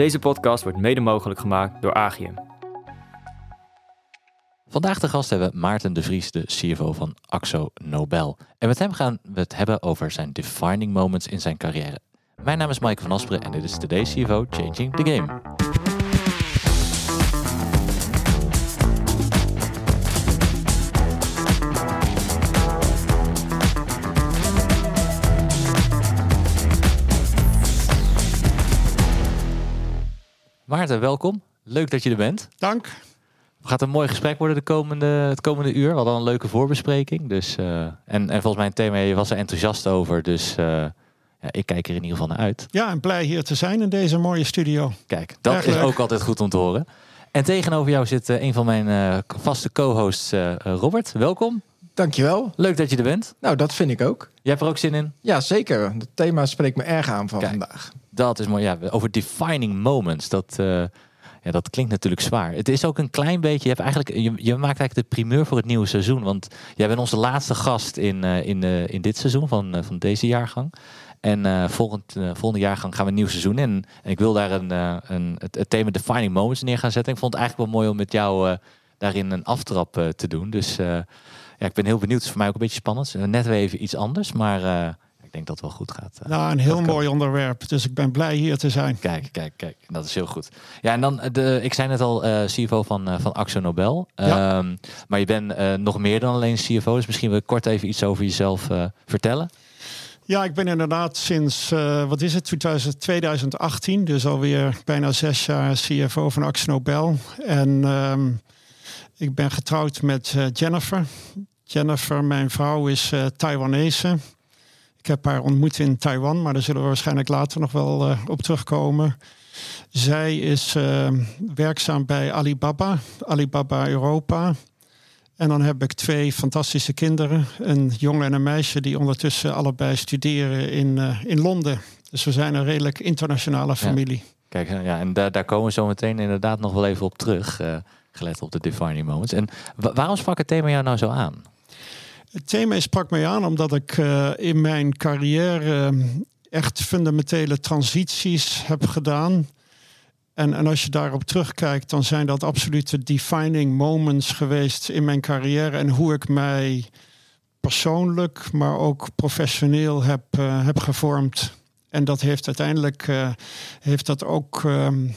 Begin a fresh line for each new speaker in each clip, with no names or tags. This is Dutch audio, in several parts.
Deze podcast wordt mede mogelijk gemaakt door Agium.
Vandaag de gast hebben we Maarten de Vries, de CFO van Axo Nobel. En met hem gaan we het hebben over zijn defining moments in zijn carrière. Mijn naam is Mike van Asperen en dit is Today's CFO Changing the Game. Maarten, welkom. Leuk dat je er bent.
Dank.
Het gaat een mooi gesprek worden de komende, het komende uur. We hadden een leuke voorbespreking. Dus, uh, en, en volgens mij een thema, je was er enthousiast over. Dus uh, ja, ik kijk er in ieder geval naar uit.
Ja, en blij hier te zijn in deze mooie studio.
Kijk, dat Erg is leuk. ook altijd goed om te horen. En tegenover jou zit uh, een van mijn vaste co-hosts, Robert. Welkom.
Dankjewel.
Leuk dat je er bent.
Nou, dat vind ik ook.
Jij hebt er ook zin in?
Ja, zeker. Het thema spreekt me erg aan van Kijk, vandaag.
Dat is mooi. Ja, over defining moments. Dat, uh, ja, dat klinkt natuurlijk zwaar. Het is ook een klein beetje. Je, hebt eigenlijk, je, maakt eigenlijk de primeur voor het nieuwe seizoen. Want jij bent onze laatste gast in, uh, in, uh, in dit seizoen van, van deze jaargang. En volgend, volgende jaargang gaan we een nieuw seizoen in. En ik wil daar een, een, het, het, thema Defining Moments neer gaan zetten. Ik vond het eigenlijk wel mooi om met jou daarin een aftrap te doen. Dus ja, ik ben heel benieuwd. Het is voor mij ook een beetje spannend. Net weer even iets anders, maar ik denk dat het wel goed gaat.
Uh, nou, een heel mooi onderwerp. Dus ik ben blij hier te zijn.
Kijk, kijk, kijk. Dat is heel goed. Ja, en dan, de, ik zei net al, uh, CFO van, uh, van Axo Nobel. Ja. Um, maar je bent uh, nog meer dan alleen CFO. Dus misschien wil je kort even iets over jezelf vertellen.
Ja, ik ben inderdaad sinds, uh, wat is het, 2000, 2018, dus alweer bijna zes jaar CFO van Axo Nobel. En um, ik ben getrouwd met uh, Jennifer. Jennifer, mijn vrouw, is uh, Taiwanese. Ik heb haar ontmoet in Taiwan, maar daar zullen we waarschijnlijk later nog wel uh, op terugkomen. Zij is werkzaam bij Alibaba, Alibaba Europa. En dan heb ik twee fantastische kinderen, een jongen en een meisje, die ondertussen allebei studeren in, in Londen. Dus we zijn een redelijk internationale familie. Ja.
Kijk, ja, en daar, daar komen we zo meteen inderdaad nog wel even op terug gelet op de defining moments. En waarom sprak het thema jou nou zo aan?
Het thema sprak mij aan omdat ik uh, in mijn carrière echt fundamentele transities heb gedaan. En, en als je daarop terugkijkt, dan zijn dat absolute defining moments geweest in mijn carrière. En hoe ik mij persoonlijk, maar ook professioneel heb, uh, heb gevormd. En dat heeft uiteindelijk heeft dat ook um,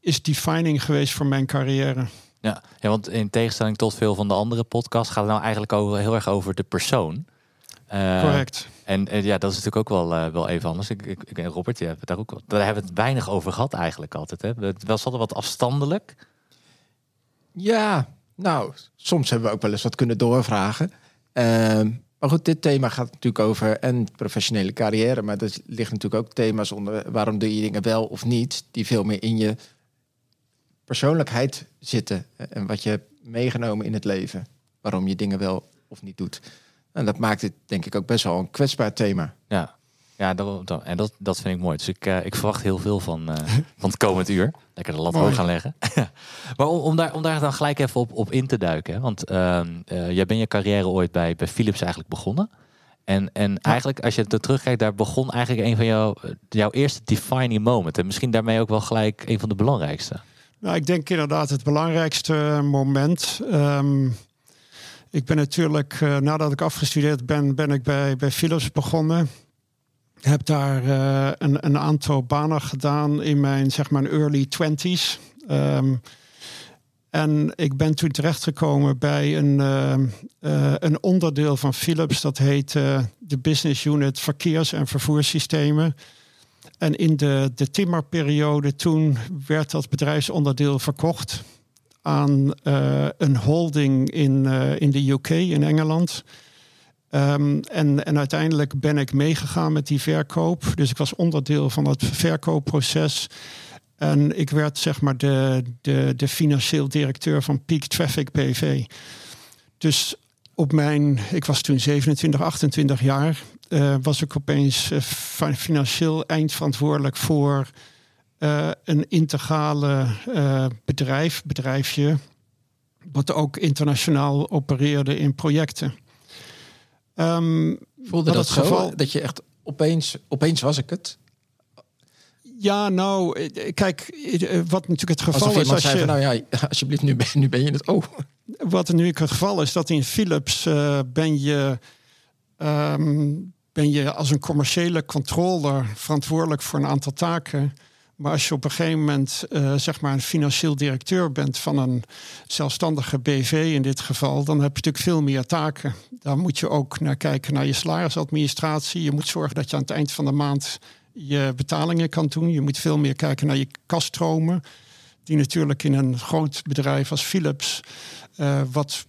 is defining geweest voor mijn carrière.
Ja, ja, want in tegenstelling tot veel van de andere podcasts gaat het nou eigenlijk ook heel erg over de persoon.
Uh, Correct.
En, en, ja, dat is natuurlijk ook wel, uh, wel even anders. Ik, ik, ik Robert, ja, daar, ook, daar hebben we het weinig over gehad eigenlijk altijd. Hè? Het was altijd wat afstandelijk.
Ja, nou, soms hebben we ook wel eens wat kunnen doorvragen. Uh, maar goed, dit thema gaat natuurlijk over en professionele carrière. Maar er ligt natuurlijk ook thema's onder waarom doe je dingen wel of niet, die veel meer in je persoonlijkheid zitten en wat je hebt meegenomen in het leven, waarom je dingen wel of niet doet. En dat maakt het denk ik ook best wel een kwetsbaar thema.
Ja, ja dat, dat, en dat, dat vind ik mooi. Dus ik, uh, ik verwacht heel veel van, uh, van het komend uur. Lekker de lat hoog gaan leggen. maar om, om, daar, om daar dan gelijk even op, op in te duiken. Want uh, jij bent je carrière ooit bij, bij Philips eigenlijk begonnen. En, en eigenlijk, als je er terugkijkt, daar begon eigenlijk een van jouw, jouw eerste defining moment. En misschien daarmee ook wel gelijk een van de belangrijkste.
Nou, ik denk inderdaad het belangrijkste moment. Um, ik ben natuurlijk, uh, nadat ik afgestudeerd ben, ben ik bij, bij Philips begonnen. Heb daar uh, een, een, aantal banen gedaan in mijn zeg maar early twenties. Um, en ik ben toen terechtgekomen bij een, een onderdeel van Philips. Dat heet de Business Unit Verkeers- en Vervoerssystemen. En in de, de timmerperiode toen werd dat bedrijfsonderdeel verkocht aan uh, een holding in, uh, in de UK, in Engeland. Um, en, en uiteindelijk ben ik meegegaan met die verkoop. Dus ik was onderdeel van het verkoopproces. En ik werd zeg maar de, de, de financieel directeur van Peak Traffic BV. Dus op mijn, ik was toen 27, 28 jaar uh, was ik opeens uh, financieel eindverantwoordelijk voor uh, een integrale bedrijf, bedrijfje, wat ook internationaal opereerde in projecten.
Um, Voelde dat, dat zo? Geval... Dat je echt opeens, opeens was ik het?
Ja, nou, eh, kijk, eh, wat natuurlijk het geval
Alsof
is... Als
zei
je,
van, nou ja, alsjeblieft, nu ben, nu ben je het. Oh,
wat nu het geval is, dat in Philips eh, ben, je, ehm, ben je als een commerciële controller verantwoordelijk voor een aantal taken. Maar als je op een gegeven moment eh, zeg maar een financieel directeur bent van een zelfstandige BV in dit geval, dan heb je natuurlijk veel meer taken. Daar moet je ook naar kijken naar je salarisadministratie. Je moet zorgen dat je aan het eind van de maand je betalingen kan doen. Je moet veel meer kijken naar je kaststromen. Die natuurlijk in een groot bedrijf als Philips, eh, wat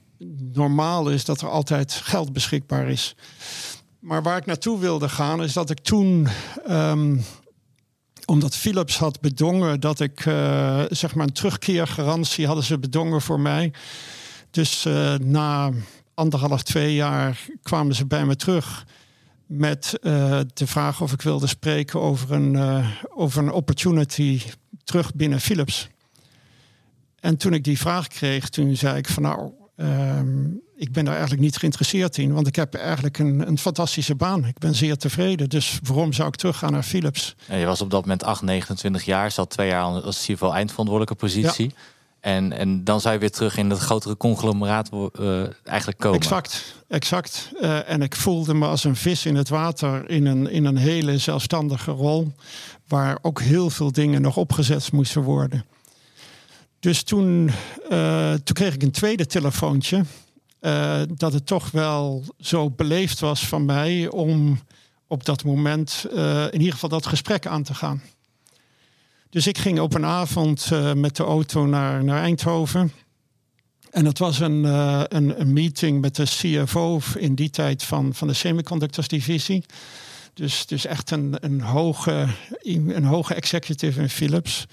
normaal is dat er altijd geld beschikbaar is. Maar waar ik naartoe wilde gaan, is dat ik toen, ehm, omdat Philips had bedongen dat ik, eh, zeg maar, een terugkeergarantie hadden ze bedongen voor mij. Dus eh, na anderhalf, twee jaar kwamen ze bij me terug met eh, de vraag of ik wilde spreken over een, over een opportunity terug binnen Philips. En toen ik die vraag kreeg, toen zei ik van nou, ehm, ik ben daar eigenlijk niet geïnteresseerd in, want ik heb eigenlijk een, een fantastische baan. Ik ben zeer tevreden, dus waarom zou ik teruggaan naar Philips?
En je was op dat moment 8, 29 jaar, zat twee jaar als CFO eindverantwoordelijke positie. En, en dan zou je weer terug in het grotere conglomeraat eh, eigenlijk komen.
Exact, exact. Eh, en ik voelde me als een vis in het water in een, in een hele zelfstandige rol, waar ook heel veel dingen nog opgezet moesten worden. Dus toen, eh, toen kreeg ik een tweede telefoontje. Eh, dat het toch wel zo beleefd was van mij om op dat moment eh, in ieder geval dat gesprek aan te gaan. Dus ik ging op een avond eh, met de auto naar, naar Eindhoven. En dat was een, een, een meeting met de CFO in die tijd van, van de semiconductors divisie. Dus, dus echt een, een, hoge, een hoge executive in Philips.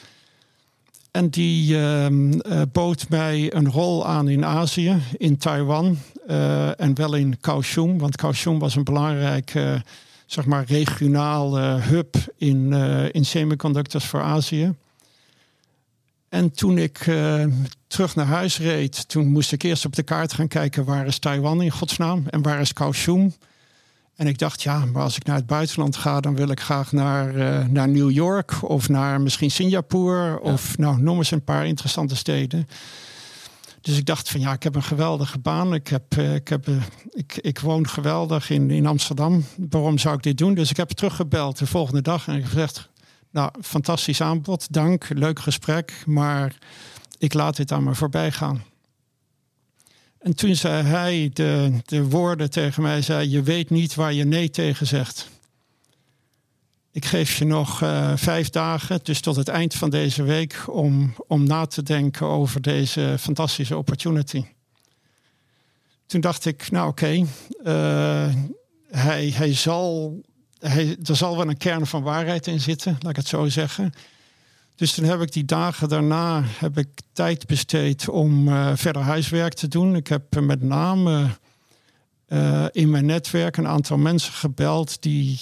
En die eh, bood mij een rol aan in Azië, in Taiwan eh, en wel in Kaohsiung. Want Kaohsiung was een belangrijke zeg maar, regionale hub in, eh, in semiconductors voor Azië. En toen ik terug naar huis reed, toen moest ik eerst op de kaart gaan kijken waar is Taiwan in godsnaam en waar is Kaohsiung. En ik dacht, ja, maar als ik naar het buitenland ga, dan wil ik graag naar, eh, naar New York of naar misschien Singapore of nou, noem eens een paar interessante steden. Dus ik dacht van ja, ik heb een geweldige baan. Ik, heb, eh, ik, heb, eh, ik, ik woon geweldig in, in Amsterdam. Waarom zou ik dit doen? Dus ik heb teruggebeld de volgende dag en ik heb gezegd, nou, fantastisch aanbod, dank, leuk gesprek, maar ik laat dit aan me voorbij gaan. En toen zei hij de, de woorden tegen mij, zei, je weet niet waar je nee tegen zegt. Ik geef je nog uh, vijf dagen, dus tot het eind van deze week, om, om na te denken over deze fantastische opportunity. Toen dacht ik, nou oké, uh, hij, hij zal, hij, er zal wel een kern van waarheid in zitten, laat ik het zo zeggen. Dus toen heb ik die dagen daarna heb ik tijd besteed om uh, verder huiswerk te doen. Ik heb met name uh, in mijn netwerk een aantal mensen gebeld die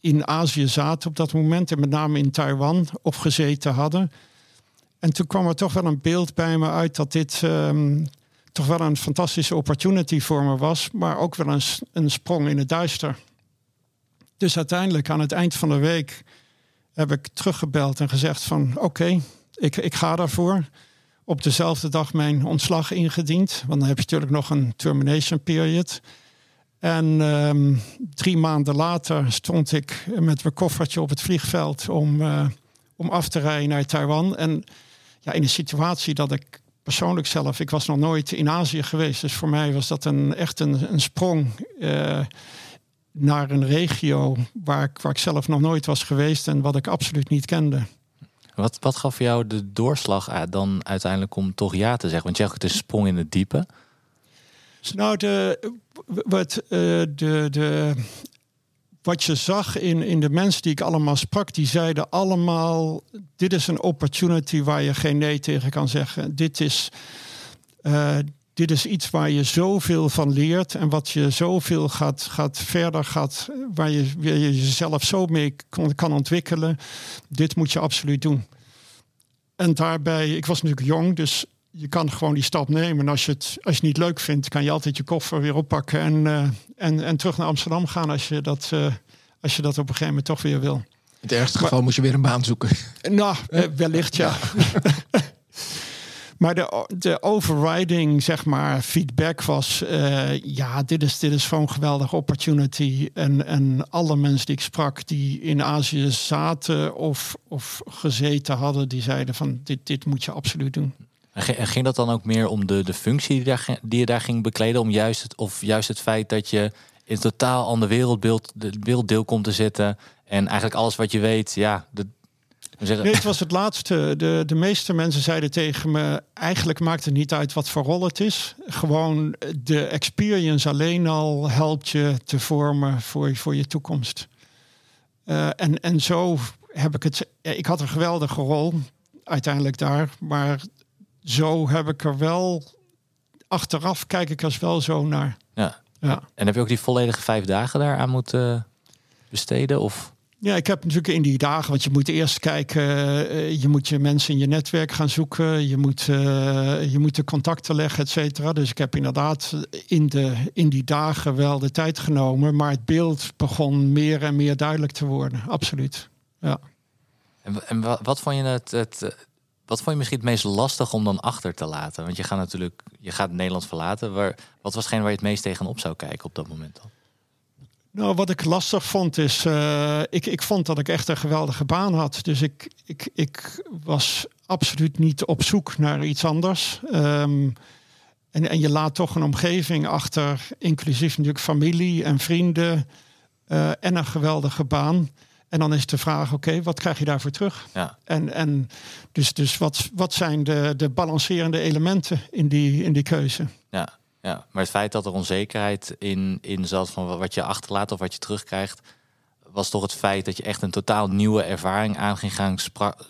in Azië zaten op dat moment en met name in Taiwan opgezeten hadden. En toen kwam er toch wel een beeld bij me uit dat dit um, toch wel een fantastische opportunity voor me was, maar ook wel een, een sprong in het duister. Dus uiteindelijk aan het eind van de week heb ik teruggebeld en gezegd van oké, ik, ik ga daarvoor. Op dezelfde dag mijn ontslag ingediend. Want dan heb je natuurlijk nog een termination period. En um, drie maanden later stond ik met mijn koffertje op het vliegveld om, uh, om af te rijden naar Taiwan. En ja, in een situatie dat ik persoonlijk zelf, ik was nog nooit in Azië geweest. Dus voor mij was dat een, echt een, sprong. Uh, naar een regio waar ik, waar ik zelf nog nooit was geweest en wat ik absoluut niet kende.
Wat, wat gaf jou de doorslag dan uiteindelijk om toch ja te zeggen? Want je hebt het een sprong in het diepe.
Nou, de, wat, uh, de, de, wat je zag in, in de mensen die ik allemaal sprak, die zeiden allemaal: dit is een opportunity waar je geen nee tegen kan zeggen. Dit is, uh, dit is iets waar je zoveel van leert en wat je zoveel gaat, gaat verder gaat, waar je, waar je jezelf zo mee kan, kan ontwikkelen. Dit moet je absoluut doen. En daarbij, ik was natuurlijk jong, dus je kan gewoon die stap nemen. En als je het, als je het niet leuk vindt, kan je altijd je koffer weer oppakken en, uh, en, en terug naar Amsterdam gaan als je dat, uh, als je dat op een gegeven moment toch weer wil.
het ergste geval moest je weer een baan zoeken.
Nou, eh, wellicht ja. maar de, de overriding, zeg maar, feedback was... eh, ja, dit is, dit is zo'n geweldige opportunity. En, en alle mensen die ik sprak die in Azië zaten of, of gezeten hadden... die zeiden van, dit, dit moet je absoluut doen.
En ging, dat dan ook meer om de, de functie die, daar, die je daar ging bekleden? Om juist het, of juist het feit dat je in een totaal ander wereldbeeld, de werelddeel komt te zitten. En eigenlijk alles wat je weet, ja, we zeggen,
Nee, het was het laatste. De, de meeste mensen zeiden tegen me: eigenlijk maakt het niet uit wat voor rol het is. Gewoon de experience alleen al helpt je te vormen voor, voor je toekomst. Eh, en, en zo heb ik het. Ik had een geweldige rol uiteindelijk daar, maar zo heb ik er wel. Achteraf kijk ik er wel zo naar.
ja.
Ja.
En heb je ook die volledige vijf dagen daaraan moeten besteden? Of?
Ja, ik heb natuurlijk in die dagen, want je moet eerst kijken, eh, je moet je mensen in je netwerk gaan zoeken, je moet, eh, je moet de contacten leggen, et cetera. Dus ik heb inderdaad in, de, in die dagen wel de tijd genomen, maar het beeld begon meer en meer duidelijk te worden, absoluut. Ja.
En, en wa- wat vond je het, het eh, wat vond je misschien het meest lastig om dan achter te laten? Want je gaat natuurlijk, je gaat Nederland verlaten. Waar, wat was hetgeen waar je het meest tegenop zou kijken op dat moment dan?
Nou, wat ik lastig vond is, eh, ik, ik vond dat ik echt een geweldige baan had. Dus ik, ik, ik was absoluut niet op zoek naar iets anders. Ehm, en, en je laat toch een omgeving achter, inclusief natuurlijk familie en vrienden eh, en een geweldige baan. En dan is de vraag, oké, wat krijg je daarvoor terug?
Ja.
En, en dus, dus wat, wat zijn de, de balancerende elementen in die, in die keuze?
Ja, ja, maar het feit dat er onzekerheid in, in zat van wat je achterlaat of wat je terugkrijgt, was toch het feit dat je echt een totaal nieuwe ervaring aan ging gaan.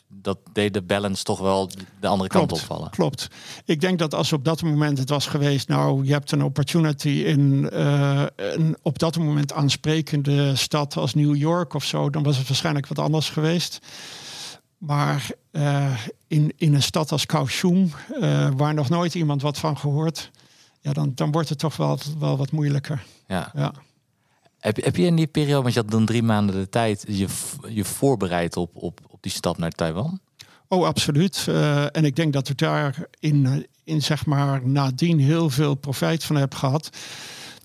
Dat deed de balance toch wel de andere kant opvallen.
Klopt. Ik denk dat als op dat moment het was geweest, nou, je hebt een opportunity in eh, een op dat moment aansprekende stad als New York of zo, dan was het waarschijnlijk wat anders geweest. Maar eh, in, in een stad als Kaohsiung, eh, waar nog nooit iemand wat van gehoord, ja, dan, dan wordt het toch wel, wel wat moeilijker.
Ja.
Ja.
Heb, heb je in die periode, want je had dan drie maanden de tijd, je, je voorbereid op, op, op die stap naar Taiwan?
Oh, absoluut. Eh, en ik denk dat ik daar in, in zeg maar nadien heel veel profijt van heb gehad.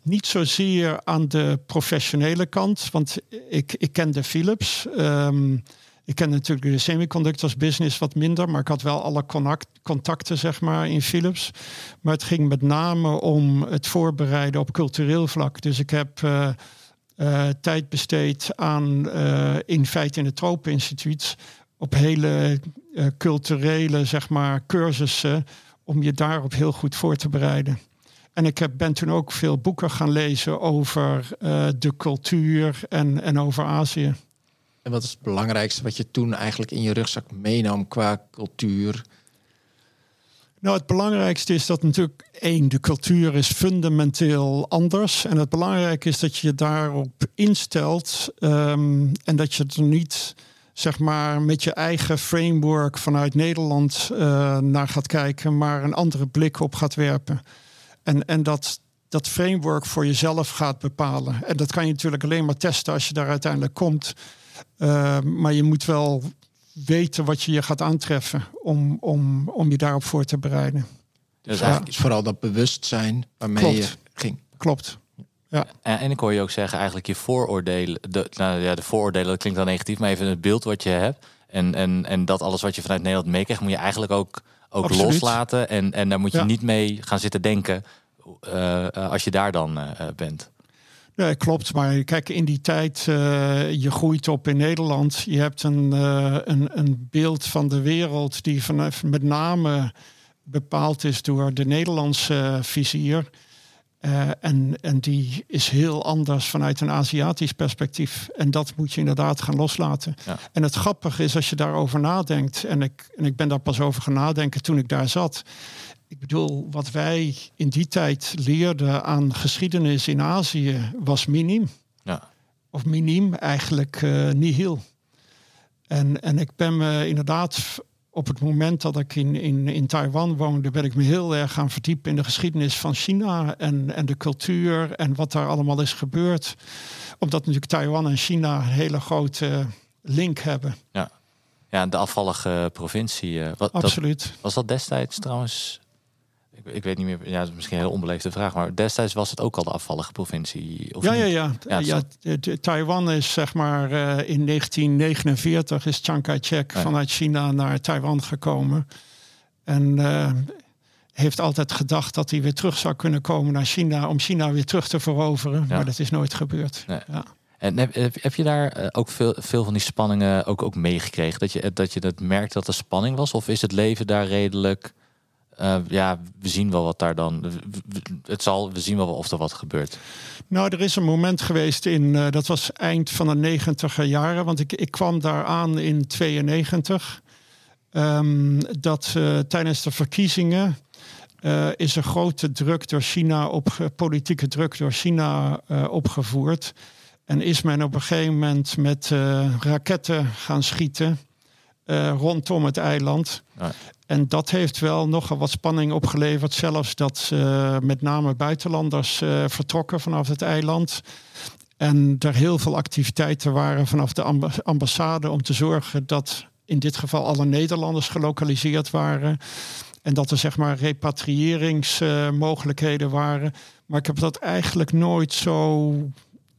Niet zozeer aan de professionele kant, want ik, ik kende Philips. Ehm, ik ken natuurlijk de semiconductors business wat minder, maar ik had wel alle contacten zeg maar in Philips. Maar het ging met name om het voorbereiden op cultureel vlak. Dus ik heb eh, eh, tijd besteed aan eh, in feite in het Tropeninstituut op hele culturele zeg maar cursussen om je daarop heel goed voor te bereiden. En ik heb, ben toen ook veel boeken gaan lezen over de cultuur en, en over Azië.
En wat is het belangrijkste wat je toen eigenlijk in je rugzak meenam qua cultuur?
Nou, het belangrijkste is dat natuurlijk één, de cultuur is fundamenteel anders. En het belangrijke is dat je daarop instelt ehm, en dat je er niet zeg maar met je eigen framework vanuit Nederland eh, naar gaat kijken, maar een andere blik op gaat werpen. En, en dat, dat framework voor jezelf gaat bepalen. En dat kan je natuurlijk alleen maar testen als je daar uiteindelijk komt. Uh, maar je moet wel weten wat je je gaat aantreffen om, om, om je daarop voor te bereiden.
Dus
Ja.
eigenlijk,
Is vooral dat bewustzijn waarmee
Klopt.
je ging.
Klopt.
en, en ik hoor je ook zeggen, eigenlijk je vooroordelen. De, nou ja, de vooroordelen dat klinkt dan negatief, maar even het beeld wat je hebt. En, en, en dat alles wat je vanuit Nederland meekrijgt, moet je eigenlijk ook, ook
Absoluut.
loslaten. En, en daar moet je
Ja.
niet mee gaan zitten denken eh, als je daar dan eh, bent.
Nee, klopt. Maar kijk, in die tijd, eh, je groeit op in Nederland. Je hebt een, eh, een, een beeld van de wereld die vanaf met name bepaald is door de Nederlandse vizier. Eh, en, en die is heel anders vanuit een Aziatisch perspectief. En dat moet je inderdaad gaan loslaten.
Ja.
En het grappige is als je daarover nadenkt. En ik, en ik ben daar pas over gaan nadenken toen ik daar zat. Ik bedoel, wat wij in die tijd leerden aan geschiedenis in Azië was miniem.
Ja.
Of miniem, eigenlijk eh nihil. En, en ik ben me inderdaad op het moment dat ik in, in, in Taiwan woonde, ben ik me heel erg gaan verdiepen in de geschiedenis van China en, en de cultuur en wat daar allemaal is gebeurd. Omdat natuurlijk Taiwan en China hele grote link hebben.
Ja, de afvallige provincie. eh, wat, dat,
Absoluut.
was dat destijds trouwens? Ik, ik weet niet meer. Ja, dat is misschien een heel onbeleefde vraag. Maar destijds was het ook al de afvallige provincie. Of
Ja, ja, ja.
Ja,
Taiwan is zeg maar eh, in 1949 is Chiang Kai-shek
Ja.
vanuit China naar Taiwan gekomen. En eh, heeft altijd gedacht dat hij weer terug zou kunnen komen naar China om China weer terug te veroveren.
Ja.
Maar dat is nooit gebeurd.
Nee.
Ja.
En heb, heb, heb je daar eh, ook veel, veel van die spanningen ook, ook meegekregen? Dat je, dat je dat merkt dat er spanning was? Of is het leven daar redelijk... eh, ja, we zien wel wat daar dan... Het zal, we zien wel of er wat gebeurt.
Nou, er is een moment geweest in, eh, dat was eind van de negentiger jaren, want ik, ik kwam daar aan in 92. ehm, dat eh, tijdens de verkiezingen is er grote druk door China op politieke druk door China opgevoerd. En is men op een gegeven moment met raketten gaan schieten rondom het eiland.
Ja.
En dat heeft wel nogal wat spanning opgeleverd. Zelfs dat eh, met name buitenlanders eh, vertrokken vanaf het eiland. En er heel veel activiteiten waren vanaf de amba- ambassade om te zorgen dat in dit geval alle Nederlanders gelokaliseerd waren. En dat er zeg maar repatriëringsmogelijkheden waren. Maar ik heb dat eigenlijk nooit zo.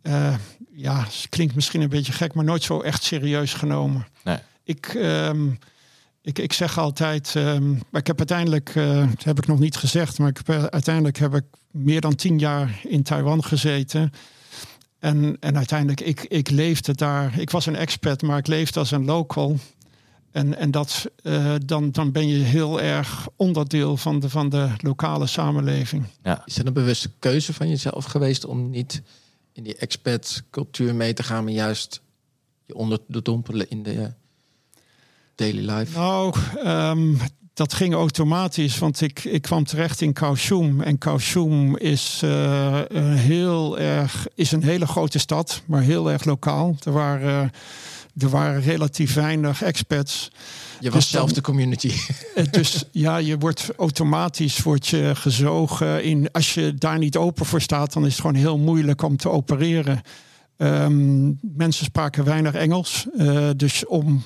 eh, ja, het klinkt misschien een beetje gek, maar nooit zo echt serieus genomen.
Nee.
Ik, ehm, ik, ik zeg altijd, ehm, maar ik heb uiteindelijk, eh, dat heb ik nog niet gezegd, maar ik heb, eh, uiteindelijk heb ik meer dan tien jaar in Taiwan gezeten. En, en uiteindelijk, ik, ik leefde daar. Ik was een expat, maar ik leefde als een local. En, en dat, eh, dan, dan ben je heel erg onderdeel van de, van de lokale samenleving.
Is dat een bewuste keuze van jezelf geweest om niet in die expat cultuur mee te gaan, maar juist je onder te dompelen in de daily life?
Nou, ehm, dat ging automatisch, want ik, ik kwam terecht in Kaohsiung. En Kaohsiung is, eh, een heel erg, is een hele grote stad, maar heel erg lokaal. Er waren, er waren relatief weinig expats.
je was
dus dan-
zelf de community.
Eh, dus ja, je wordt automatisch wordt je gezogen in. Als je daar niet open voor staat, dan is het gewoon heel moeilijk om te opereren. Ehm, mensen spraken weinig Engels. eh, dus om,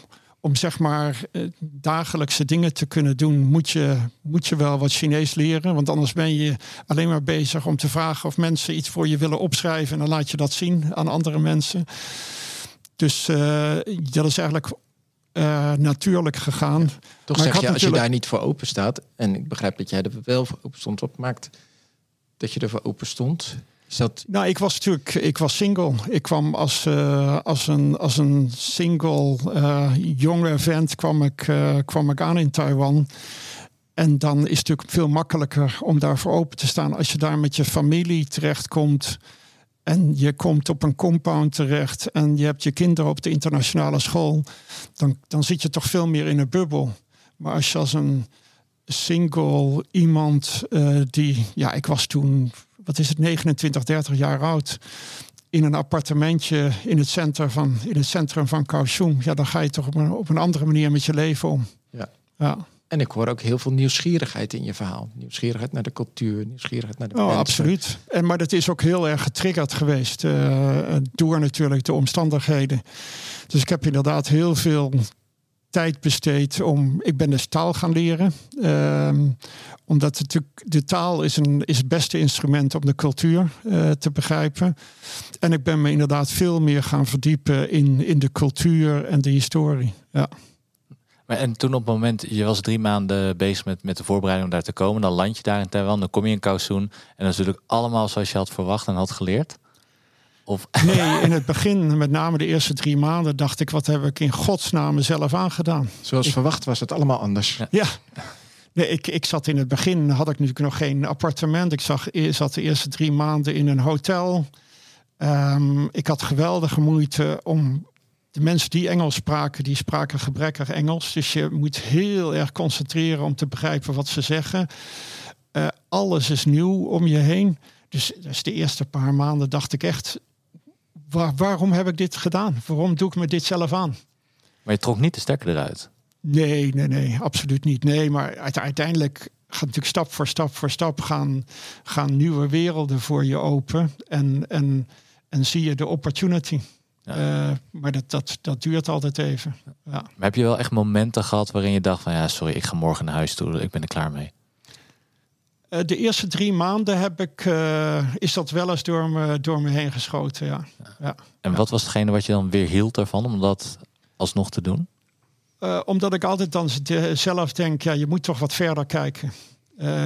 om zeg maar eh, dagelijkse dingen te kunnen doen, moet je, moet je wel wat Chinees leren. Want anders ben je alleen maar bezig om te vragen of mensen iets voor je willen opschrijven. En dan laat je dat zien aan andere mensen. Dus eh, dat is eigenlijk eh, natuurlijk gegaan.
Toch
Maar
zeg je, als je daar niet voor open staat, en ik begrijp dat jij er wel voor open stond, wat maakt dat je er voor open stond?
Nou, ik was natuurlijk, ik was single. Ik kwam als, eh, als, een, als een single eh, jonge vent kwam ik, eh, kwam ik aan in Taiwan. En dan is het natuurlijk veel makkelijker om daarvoor open te staan. Als je daar met je familie terechtkomt en je komt op een compound terecht en je hebt je kinderen op de internationale school, dan, dan zit je toch veel meer in een bubbel. Maar als je als een single iemand die, ja, ik was toen, wat is het, 29, 30 jaar oud, in een appartementje in het, centrum van, in het centrum van Kaohsiung, ja, dan ga je toch op een, op een andere manier met je leven om.
Ja.
ja.
En ik hoor ook heel veel nieuwsgierigheid in je verhaal. Nieuwsgierigheid naar de cultuur, nieuwsgierigheid naar de
Oh, absoluut. En, maar dat is ook heel erg getriggerd geweest eh, door natuurlijk de omstandigheden. Dus ik heb inderdaad heel veel tijd besteed om. Ik ben dus taal gaan leren. Ehm, omdat natuurlijk- de taal is, een, is het beste instrument om de cultuur eh, te begrijpen. En ik ben me inderdaad veel meer gaan verdiepen in, in de cultuur en de historie. Ja.
En toen op het moment, je was drie maanden bezig met, met de voorbereiding om daar te komen. Dan land je daar in Taiwan, dan kom je in Kaohsiung. En dan is natuurlijk allemaal zoals je had verwacht en had geleerd. Of,
Nee, in het begin, met name de eerste drie maanden, dacht ik: wat heb ik in godsnaam mezelf aangedaan?
Zoals verwacht was het allemaal anders.
Ja.
Ja. Nee, ik, ik zat in het begin, had ik natuurlijk nog geen appartement. Ik zag, e- zat de eerste drie maanden in een hotel. Ehm, ik had geweldige moeite om. De mensen die Engels spraken, die spraken gebrekkig Engels. Dus je moet heel erg concentreren om te begrijpen wat ze zeggen. Eh, alles is nieuw om je heen. Dus, dus de eerste paar maanden dacht ik echt... Waar, waarom heb ik dit gedaan? Waarom doe ik me dit zelf aan?
maar je trok niet de stekker eruit.
Nee, nee, nee, absoluut niet. Nee, maar uite- uiteindelijk gaat natuurlijk stap voor stap voor stap gaan, gaan nieuwe werelden voor je open. En, en, en zie je de opportunity. Uh, maar dat, dat, dat duurt altijd even. Ja.
Maar heb je wel echt momenten gehad waarin je dacht van ja, sorry, ik ga morgen naar huis toe, ik ben er klaar mee?
Uh, de eerste drie maanden heb ik, uh, is dat wel eens door me, door me heen geschoten. Ja. ja.
En wat was hetgene wat je dan weer hield ervan om dat alsnog te doen?
omdat ik altijd dan zelf denk, ja, je moet toch wat verder kijken.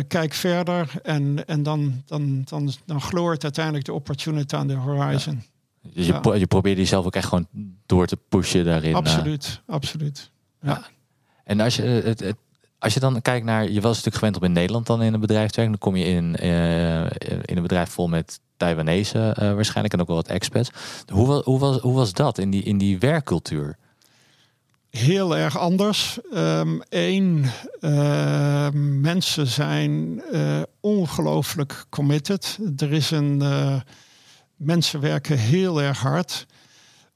kijk verder en, en dan, dan, dan, dan gloort uiteindelijk de opportunity aan de horizon.
Dus je, ja. je probeerde jezelf ook echt gewoon door te pushen daarin.
Absoluut, absoluut. Ja.
En als je, eh, het, het, als je dan kijkt naar, je was natuurlijk gewend om in Nederland dan in een bedrijf te werken, dan kom je in, uh, in een bedrijf vol met Taiwanese uh, waarschijnlijk en ook wel wat expats. Hoe, hoe, was, hoe was dat in die, in die werkcultuur?
Heel erg anders. Eén, um, mensen zijn ongelooflijk committed. Er is een mensen werken heel erg hard.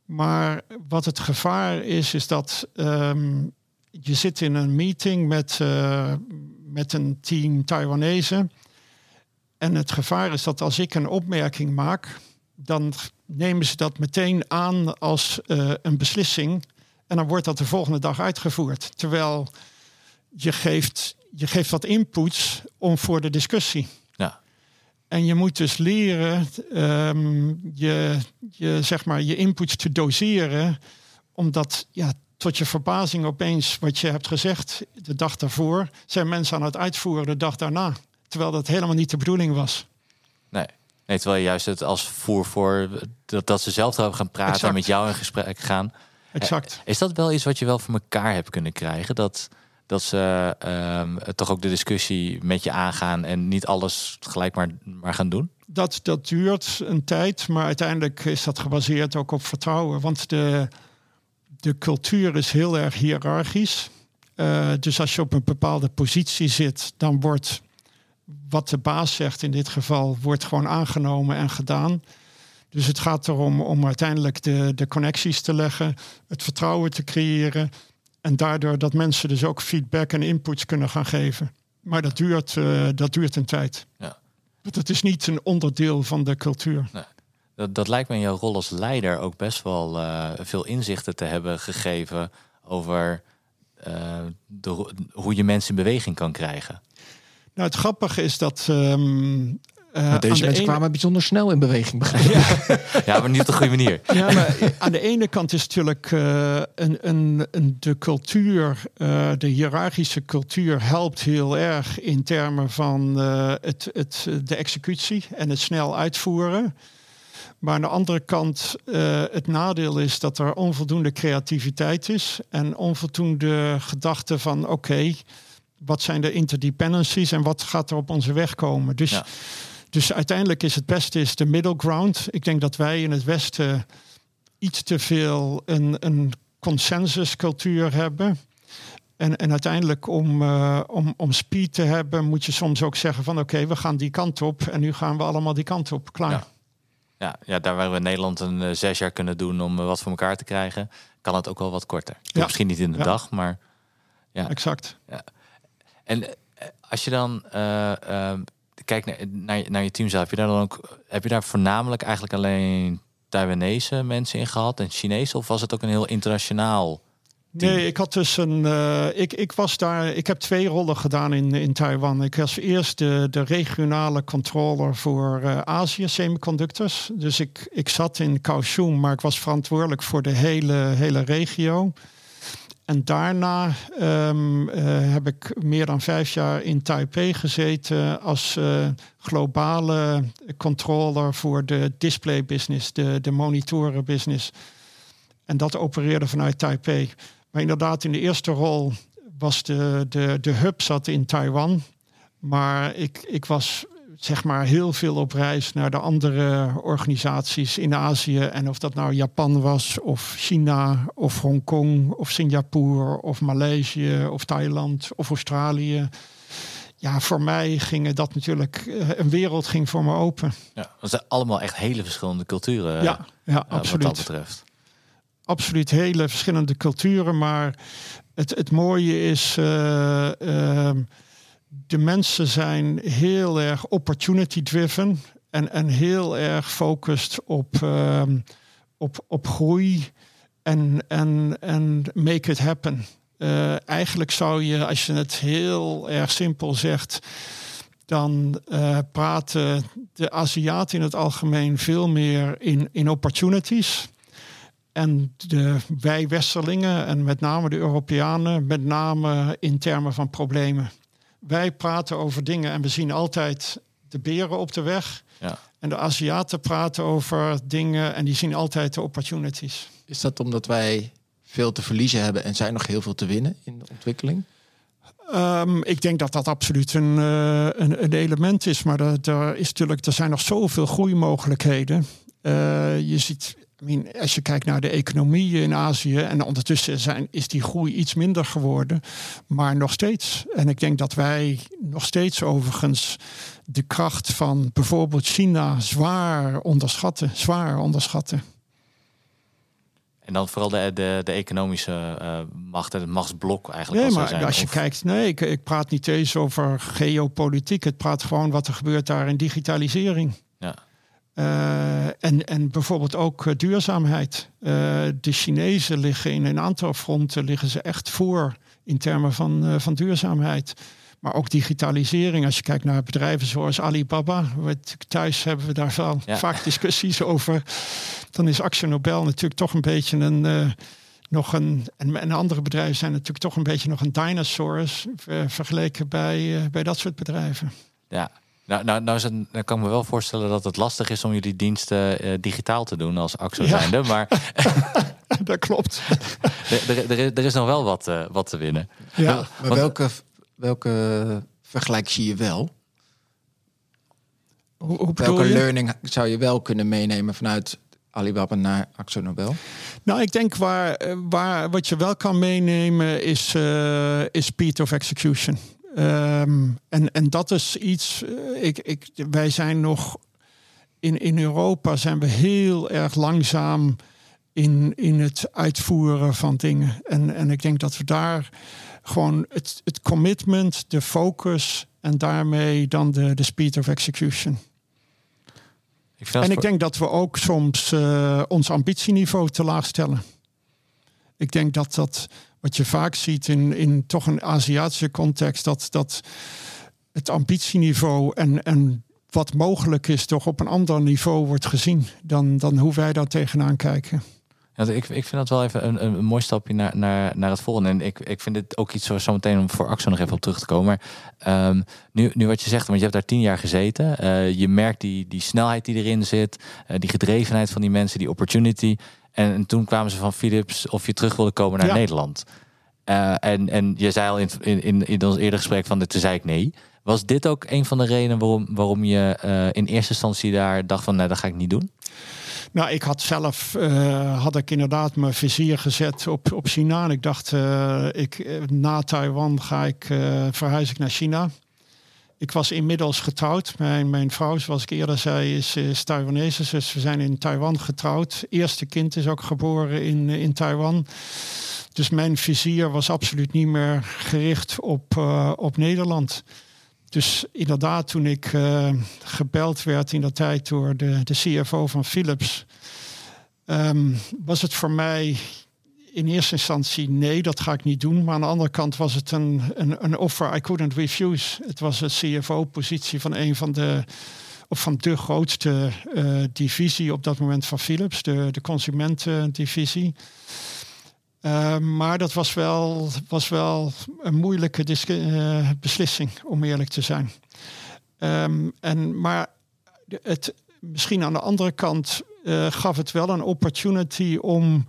Maar wat het gevaar is, is dat ehm, je zit in een meeting met, uh, met een team Taiwanese. En het gevaar is dat als ik een opmerking maak, dan nemen ze dat meteen aan als uh, een beslissing. En dan wordt dat de volgende dag uitgevoerd. Terwijl je geeft, je geeft wat inputs om voor de discussie. En je moet dus leren um, je, je, zeg maar, je inputs te doseren. Omdat ja, tot je verbazing opeens wat je hebt gezegd de dag daarvoor, zijn mensen aan het uitvoeren de dag daarna. Terwijl dat helemaal niet de bedoeling was.
Nee. Nee, terwijl je juist het als voer voor dat, dat ze zelf erover gaan praten exact. en met jou in gesprek gaan.
Exact.
Eh, is dat wel iets wat je wel voor elkaar hebt kunnen krijgen? Dat, dat ze um, toch ook de discussie met je aangaan en niet alles gelijk maar, maar gaan doen?
Dat, dat duurt een tijd, maar uiteindelijk is dat gebaseerd ook op vertrouwen. Want de, de cultuur is heel erg hiërarchisch. Uh, dus als je op een bepaalde positie zit, dan wordt wat de baas zegt in dit geval, wordt gewoon aangenomen en gedaan. Dus het gaat erom om uiteindelijk de, de connecties te leggen, het vertrouwen te creëren. En daardoor dat mensen dus ook feedback en inputs kunnen gaan geven. Maar dat duurt, uh, dat duurt een tijd. Ja. Dat is niet een onderdeel van de cultuur.
Nee. Dat, dat lijkt me in jouw rol als leider ook best wel uh, veel inzichten te hebben gegeven over uh, de, hoe je mensen in beweging kan krijgen.
Nou, het grappige is dat um,
uh, deze mensen ene... kwamen bijzonder snel in beweging.
Ja. ja, maar niet op de goede manier.
Ja, maar aan de ene kant is natuurlijk uh, een, een, een, de cultuur, uh, de hiërarchische cultuur helpt heel erg in termen van het, het, de executie en het snel uitvoeren. Maar aan de andere kant, het nadeel is dat er onvoldoende creativiteit is en onvoldoende gedachte van oké, okay, wat zijn de interdependencies en wat gaat er op onze weg komen. Dus ja. Dus uiteindelijk is het beste is de middle ground. Ik denk dat wij in het Westen iets te veel een, een consensuscultuur hebben. En, en uiteindelijk om, uh, om, om speed te hebben, moet je soms ook zeggen van oké, okay, we gaan die kant op en nu gaan we allemaal die kant op. Klaar.
Ja, ja, ja daar waar we in Nederland een uh, zes jaar kunnen doen om uh, wat voor elkaar te krijgen, kan het ook wel wat korter. Ja. Misschien niet in de ja. dag, maar ja.
Exact.
Ja. En als je dan ehm, kijk naar, naar, naar je team zelf, heb je daar dan ook, heb je daar voornamelijk eigenlijk alleen Taiwanese mensen in gehad en Chinese, of was het ook een heel internationaal?
Nee, ik had dus een. Uh, ik, ik was daar. Ik heb twee rollen gedaan in, in Taiwan. Ik was eerst de, de regionale controller voor uh, Azië semiconductors. Dus ik, ik zat in Kaohsiung, maar ik was verantwoordelijk voor de hele, hele regio. En daarna um, uh, heb ik meer dan vijf jaar in Taipei gezeten als globale controller voor de display business, de, de monitoren business. En dat opereerde vanuit Taipei. Maar inderdaad, in de eerste rol was de, de, de hub zat in Taiwan. Maar ik, ik was zeg maar heel veel op reis naar de andere organisaties in Azië. En of dat nou Japan was, of China, of Hongkong, of Singapore, of Maleisië, of Thailand, of Australië. Ja, voor mij ging dat natuurlijk, eh, een wereld ging voor me open.
Ja, dat zijn allemaal echt hele verschillende culturen.
Ja, ja
uh,
absoluut.
Wat dat betreft.
Absoluut hele verschillende culturen, maar het, het mooie is. Uh, de mensen zijn heel erg opportunity driven en, en heel erg focused op, um, op, op groei en, en, en make it happen. Uh, eigenlijk zou je, als je het heel erg simpel zegt, dan uh, praten de Aziaten in het algemeen veel meer in, in opportunities. En de, wij Westerlingen en met name de Europeanen, met name in termen van problemen. Wij praten over dingen en we zien altijd de beren op de weg. Ja. En de Aziaten praten over dingen en die zien altijd de opportunities.
Is dat omdat wij veel te verliezen hebben en zij nog heel veel te winnen in de ontwikkeling?
Um, ik denk dat dat absoluut een, uh, een, een, element is. Maar er, is natuurlijk, er zijn nog zoveel groeimogelijkheden. Uh, je ziet, als je kijkt naar de economie in Azië. En ondertussen zijn, is die groei iets minder geworden. Maar nog steeds. En ik denk dat wij nog steeds overigens de kracht van bijvoorbeeld China zwaar onderschatten. Zwaar onderschatten.
En dan vooral de, de, de economische uh, macht en het machtsblok eigenlijk.
Nee, maar als je kijkt, nee, ik, ik praat niet eens over geopolitiek. Het praat gewoon wat er gebeurt daar in digitalisering. Ja. Uh, en, en bijvoorbeeld ook uh, duurzaamheid. de Chinezen liggen in een aantal fronten liggen ze echt voor in termen van, van duurzaamheid. Maar ook digitalisering. Als je kijkt naar bedrijven zoals Alibaba. Thuis hebben we daar wel vaak discussies over. Dan is Axel Nobel natuurlijk toch een beetje een... Nog een, en, en, andere bedrijven zijn natuurlijk toch een beetje nog een dinosaurus vergeleken bij, uh, bij dat soort bedrijven.
Ja, nou, nou, nou, het, nou kan ik me wel voorstellen dat het lastig is om jullie diensten uh, digitaal te doen als AXO ja. zijnde. Maar
dat klopt.
er, er, er, is nog wel wat, uh, wat te winnen.
Ja, maar welke welke vergelijk zie je wel? Hoe, hoe welke learning zou je wel kunnen meenemen vanuit Alibaba naar Axo Nobel?
Nou, ik denk waar, waar wat je wel kan meenemen is, uh, is speed of execution. Um, en, en dat is iets, uh, ik, ik, wij zijn nog in, in Europa zijn we heel erg langzaam in, in het uitvoeren van dingen. En, en ik denk dat we daar gewoon het, het commitment, de focus en daarmee dan de, de speed of execution. Ik en ik denk dat we ook soms uh, ons ambitieniveau te laag stellen. Ik denk dat dat wat je vaak ziet in, in toch een Aziatische context, dat, dat het ambitieniveau en, en wat mogelijk is, toch op een ander niveau wordt gezien dan, dan hoe wij daar tegenaan kijken.
Ja, ik, ik vind dat wel even een, een mooi stapje naar, naar, naar het volgende. En ik, ik vind het ook iets zo, meteen om voor Axel nog even op terug te komen. Maar um, nu, nu wat je zegt, want je hebt daar tien jaar gezeten. Uh, je merkt die, die snelheid die erin zit, uh, die gedrevenheid van die mensen, die opportunity. En, en, toen kwamen ze van Philips of je terug wilde komen naar ja. Nederland. Uh, en, en je zei al in, in, in ons eerder gesprek van, toen zei ik nee. Was dit ook een van de redenen waarom, waarom je in eerste instantie daar dacht van, nee, dat ga ik niet doen?
Nou, ik had zelf uh, had ik inderdaad mijn vizier gezet op, op China. En ik dacht, uh, ik, na Taiwan ga ik verhuis ik naar China. Ik was inmiddels getrouwd. Mijn, mijn vrouw, zoals ik eerder zei, is, is Taiwanese. Dus we zijn in Taiwan getrouwd. Eerste kind is ook geboren in, in Taiwan. Dus mijn vizier was absoluut niet meer gericht op, op Nederland. Dus inderdaad, toen ik uh, gebeld werd in dat tijd door de, de CFO van Philips, um, was het voor mij in eerste instantie nee, dat ga ik niet doen. Maar aan de andere kant was het een, een, een offer I couldn't refuse. Het was een CFO-positie van een van de of van de grootste uh, divisie op dat moment van Philips, de, de consumentendivisie. Uh, maar dat was wel, was wel een moeilijke uh, beslissing, om eerlijk te zijn. Um, en, maar het, misschien aan de andere kant uh, gaf het wel een opportunity om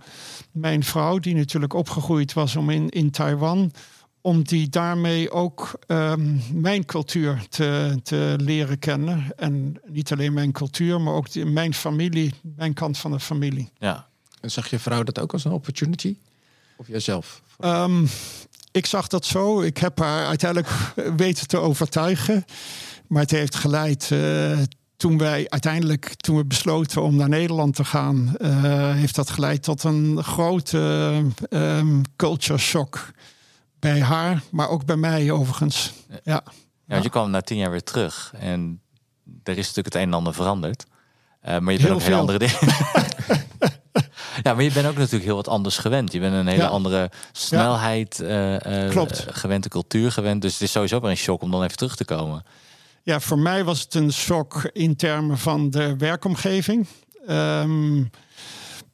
mijn vrouw, die natuurlijk opgegroeid was om in, in Taiwan, om die daarmee ook um, mijn cultuur te, te leren kennen. En niet alleen mijn cultuur, maar ook die, mijn familie, mijn kant van de familie.
Ja. En zag je vrouw dat ook als een opportunity? Of jijzelf?
Um, ik zag dat zo. Ik heb haar uiteindelijk weten te overtuigen. Maar het heeft geleid. Uh, toen wij uiteindelijk, toen we besloten om naar Nederland te gaan, uh, heeft dat geleid tot een grote um, culture shock. Bij haar, maar ook bij mij overigens. Ja. ja,
want je kwam na tien jaar weer terug. En er is natuurlijk het een en ander veranderd. Uh, maar je bent ook heel andere dingen. Ja, maar je bent ook natuurlijk heel wat anders gewend. Je bent een hele
Ja.
andere snelheid eh, eh, eh, gewend, de cultuur gewend. Dus het is sowieso weer een shock om dan even terug te komen.
Ja, voor mij was het een shock in termen van de werkomgeving. Ehm,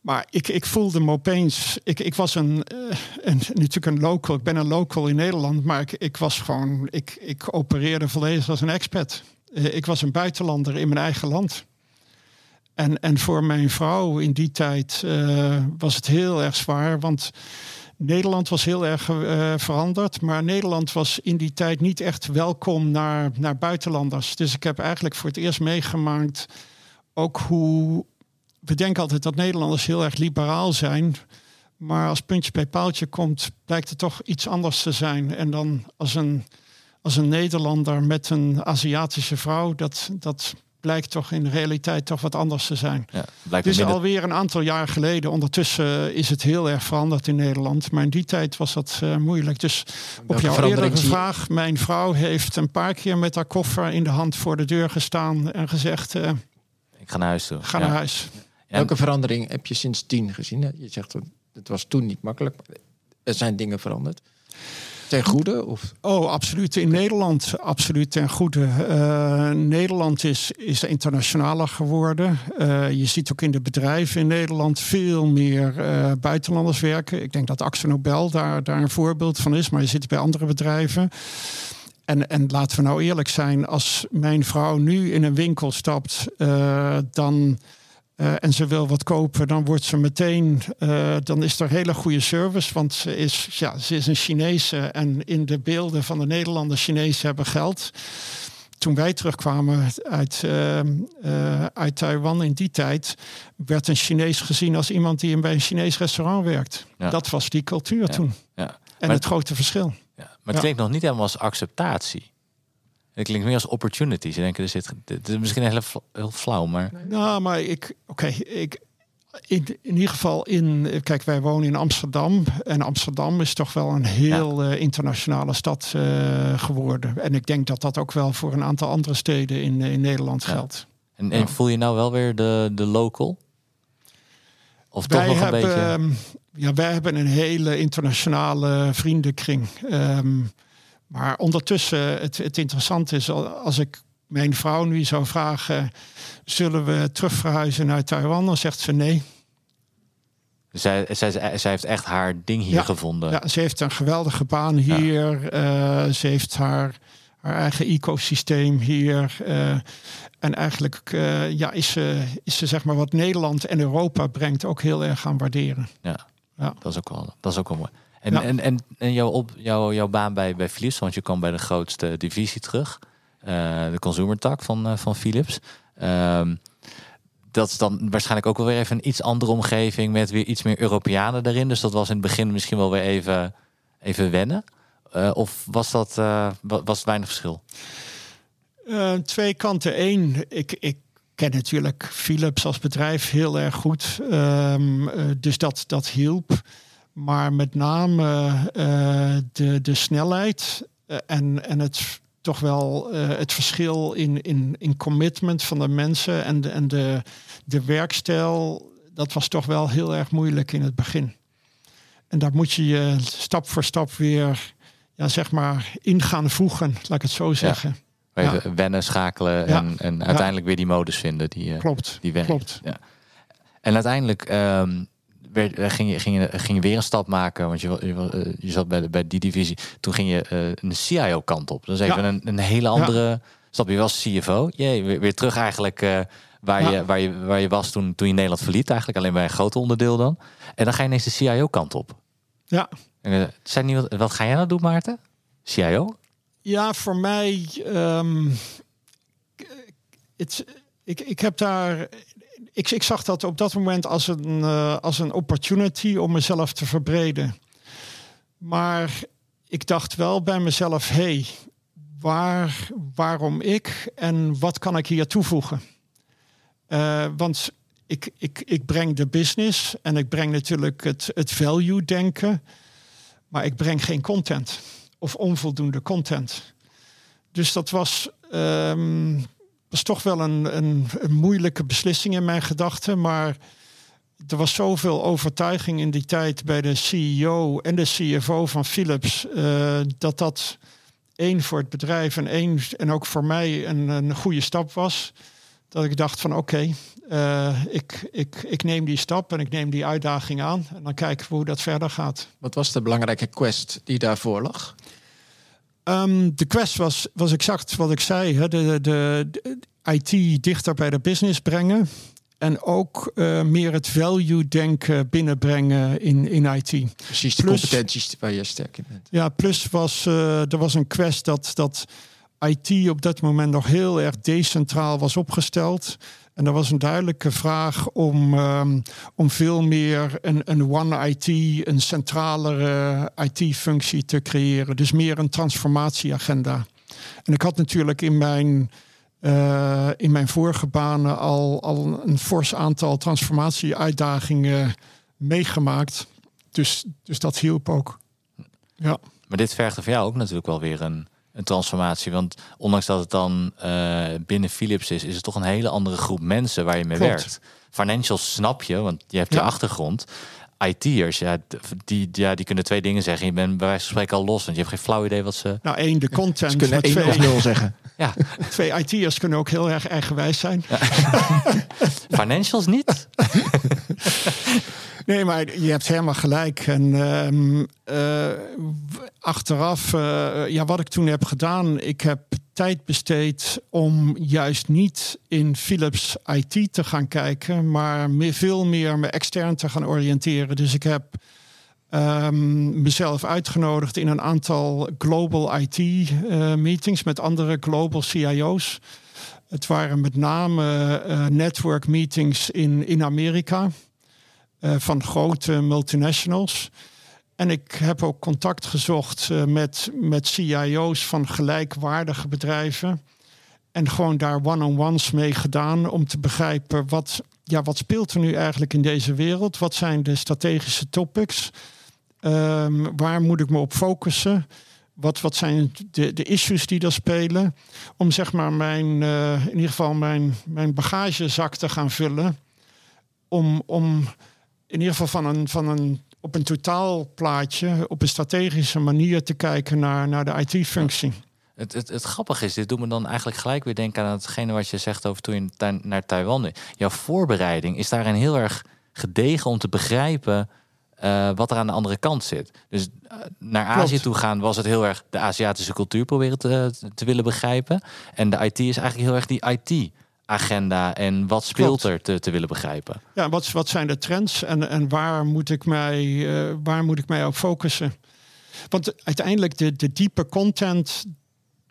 maar ik, ik voelde me opeens. Ik, ik was een, eh, een, natuurlijk een local. Ik ben een local in Nederland. Maar ik, ik was gewoon. Ik, ik opereerde volledig als een expat. Eh, ik was een buitenlander in mijn eigen land. En, en voor mijn vrouw in die tijd eh, was het heel erg zwaar. Want Nederland was heel erg eh, veranderd. Maar Nederland was in die tijd niet echt welkom naar, naar buitenlanders. Dus ik heb eigenlijk voor het eerst meegemaakt ook hoe. We denken altijd dat Nederlanders heel erg liberaal zijn. Maar als puntje bij paaltje komt, blijkt het toch iets anders te zijn. En dan als een, als een Nederlander met een Aziatische vrouw, dat, dat blijkt toch in de realiteit toch wat anders te zijn.
Ja, blijkt
Dus
minder-
alweer een aantal jaar geleden. Ondertussen is het heel erg veranderd in Nederland. Maar in die tijd was dat eh, moeilijk. Dus op jouw eerdere
je?
vraag. Mijn vrouw heeft een paar keer met haar koffer in de hand voor de deur gestaan. En gezegd, eh,
Ik ga naar huis toe.
ga
Ja.
naar huis.
En-
Welke verandering heb je sindsdien gezien? hè? Je zegt, dat het was toen niet makkelijk. maar Er zijn dingen veranderd. Ten goede? Of?
Oh, absoluut. In Nederland, absoluut ten goede. Eh, Nederland is, is internationaler geworden. Eh, je ziet ook in de bedrijven in Nederland veel meer eh, buitenlanders werken. Ik denk dat Axel Nobel daar, daar een voorbeeld van is, maar je zit bij andere bedrijven. En, en laten we nou eerlijk zijn, als mijn vrouw nu in een winkel stapt, dan. Eh, en ze wil wat kopen, dan wordt ze meteen, eh, dan is er hele goede service, want ze is, ja, ze is een Chinese en in de beelden van de Nederlanders, Chinezen hebben geld. Toen wij terugkwamen uit, eh, eh, uit Taiwan in die tijd, werd een Chinees gezien als iemand die in bij een Chinees restaurant werkt.
Ja.
Dat was die cultuur toen.
Ja.
En
Maar-
het grote verschil.
Ja, maar het klinkt nog niet helemaal als acceptatie. Het klinkt meer als opportunity. Ze denken, er zit, dit is misschien heel, heel flauw, maar
Nou, maar ik, oké, ik, in, in ieder geval in, kijk, wij wonen in Amsterdam. En Amsterdam is toch wel een heel eh, internationale stad eh, geworden. En ik denk dat dat ook wel voor een aantal andere steden in, in Nederland
Ja.
geldt.
En, voel je nou wel weer de, de local? Of toch nog een beetje...
ehm, ja, wij hebben een hele internationale vriendenkring. Ehm, maar ondertussen, het, het interessante is, al- als ik mijn vrouw nu zou vragen... zullen we terug verhuizen naar Taiwan? Dan zegt ze nee.
Zij, zij, heeft echt haar ding hier
Ja.
gevonden.
Ja, ze heeft een geweldige baan hier. Eh, ze heeft haar, haar eigen ecosysteem hier. Eh, en eigenlijk eh, ja, is, ze, is ze zeg maar wat Nederland en Europa brengt ook heel erg gaan waarderen.
Ja,
Ja.
Dat, is ook wel, dat is ook wel mooi. En,
Ja.
en, en, en jouw, op, jouw, jouw baan bij, bij Philips, want je kwam bij de grootste divisie terug. eh, de consumer tak van, eh, van Philips. Ehm, dat is dan waarschijnlijk ook wel weer even een iets andere omgeving met weer iets meer Europeanen erin. Dus dat was in het begin misschien wel weer even, even wennen. Eh, of was dat wa- was het weinig verschil?
Twee kanten. Eén, ik, ik ken natuurlijk Philips als bedrijf heel erg goed. Ehm, eh, dus dat, dat hielp. Maar met name eh, de, de snelheid eh, en, en het toch wel eh, het verschil in, in, in commitment van de mensen en de, en de, de werkstijl, dat was toch wel heel erg moeilijk in het begin. En daar moet je je stap voor stap weer, ja, zeg maar, in gaan voegen, laat ik het zo zeggen.
Even wennen, schakelen
Ja.
en, en uiteindelijk weer die modus vinden die,
Klopt.
die werkt.
Klopt.
Ja. En uiteindelijk ehm, werd, eh, ging, je, ging, je, ging je weer een stap maken, want je, je, eh, je zat bij, de, bij die divisie. Toen ging je eh, een CIO-kant op. Dat is even
Ja.
een, een hele andere stap. Je was CFO. Jee, weer, weer terug eigenlijk eh, waar,
Ja.
je, waar, je, waar je was toen, toen je Nederland verliet. Eigenlijk alleen bij een groot onderdeel dan. En dan ga je ineens de CIO-kant op.
Ja.
En, eh, zijn niet wat, wat ga jij nou doen, Maarten? CIO?
Ja, voor mij. het, ik, ik heb daar. Ik, ik zag dat op dat moment als een, eh, als een opportunity om mezelf te verbreden. Maar ik dacht wel bij mezelf: hé, hey, waar, waarom ik en wat kan ik hier toevoegen? Eh, want ik, ik, ik breng de business en ik breng natuurlijk het, het value denken, maar ik breng geen content of onvoldoende content. Dus dat was, ehm, was toch wel een, een, moeilijke beslissing in mijn gedachten. Maar er was zoveel overtuiging in die tijd bij de CEO en de CFO van Philips. eh, dat dat één voor het bedrijf en één en ook voor mij een, een goede stap was. Dat ik dacht van oké, eh, ik, ik, ik neem die stap en ik neem die uitdaging aan. En dan kijken we hoe dat verder gaat.
Wat was de belangrijke quest die daarvoor lag?
Ehm, de quest was, was exact wat ik zei. Hè? De, de, de IT dichter bij de business brengen. En ook eh, meer het value denken binnenbrengen in, in IT.
Precies de
Plus-
competenties waar je sterk in bent.
Ja, plus was eh, er was een quest dat, dat IT op dat moment nog heel erg decentraal was opgesteld. En er was een duidelijke vraag om, ehm, om veel meer een, een one IT, een centralere IT-functie te creëren. Dus meer een transformatieagenda. En ik had natuurlijk in mijn, eh, in mijn vorige banen al, al een fors aantal transformatie-uitdagingen meegemaakt. Dus, dus dat hielp ook. Ja.
Maar dit vergde voor jou ook natuurlijk wel weer een, een transformatie. Want ondanks dat het dan eh, binnen Philips is, is het toch een hele andere groep mensen waar je mee
Klopt.
werkt. Financials snap je, want je hebt je
Ja.
achtergrond. IT'ers, ja, die, ja, die kunnen twee dingen zeggen. Je bent bij wijze van spreken al los, want je hebt geen flauw idee wat ze...
Nou, één, de
Ze
content.
kunnen 1 of 0 zeggen.
Ja,
twee IT'ers kunnen ook heel erg eigenwijs zijn.
financials niet.
Nee, maar je hebt helemaal gelijk. En ehm, eh, achteraf, eh, ja, wat ik toen heb gedaan, ik heb tijd besteed om juist niet in Philips IT te gaan kijken, maar veel meer me extern te gaan oriënteren. Dus ik heb ehm, mezelf uitgenodigd in een aantal global IT eh, meetings met andere global CIO's. Het waren met name network meetings in, in Amerika van grote multinationals. En ik heb ook contact gezocht eh, met, met CIO's van gelijkwaardige bedrijven. En gewoon daar one-on-ones mee gedaan om te begrijpen wat, ja, wat speelt er nu eigenlijk in deze wereld? Wat zijn de strategische topics? Ehm, waar moet ik me op focussen? Wat, wat zijn de, de issues die er spelen? Om zeg maar mijn, eh, in ieder geval mijn, mijn bagagezak te gaan vullen. Om, om in ieder geval van een, van een, op een totaalplaatje, op een strategische manier te kijken naar, naar de IT-functie.
Het, het, het grappige is, dit doet me dan eigenlijk gelijk weer denken aan hetgene wat je zegt over toen je naar Taiwan. Jouw voorbereiding is daarin heel erg gedegen om te begrijpen eh, wat er aan de andere kant zit. Dus eh, naar Azië
Klopt.
toe gaan was het heel erg de Aziatische cultuur proberen te, te willen begrijpen. En de IT is eigenlijk heel erg die IT-agenda en wat speelt
Klopt.
er te, te willen begrijpen.
Ja, wat, wat zijn de trends en, en waar, moet ik mij, eh, waar moet ik mij op focussen? Want uiteindelijk de, de diepe content,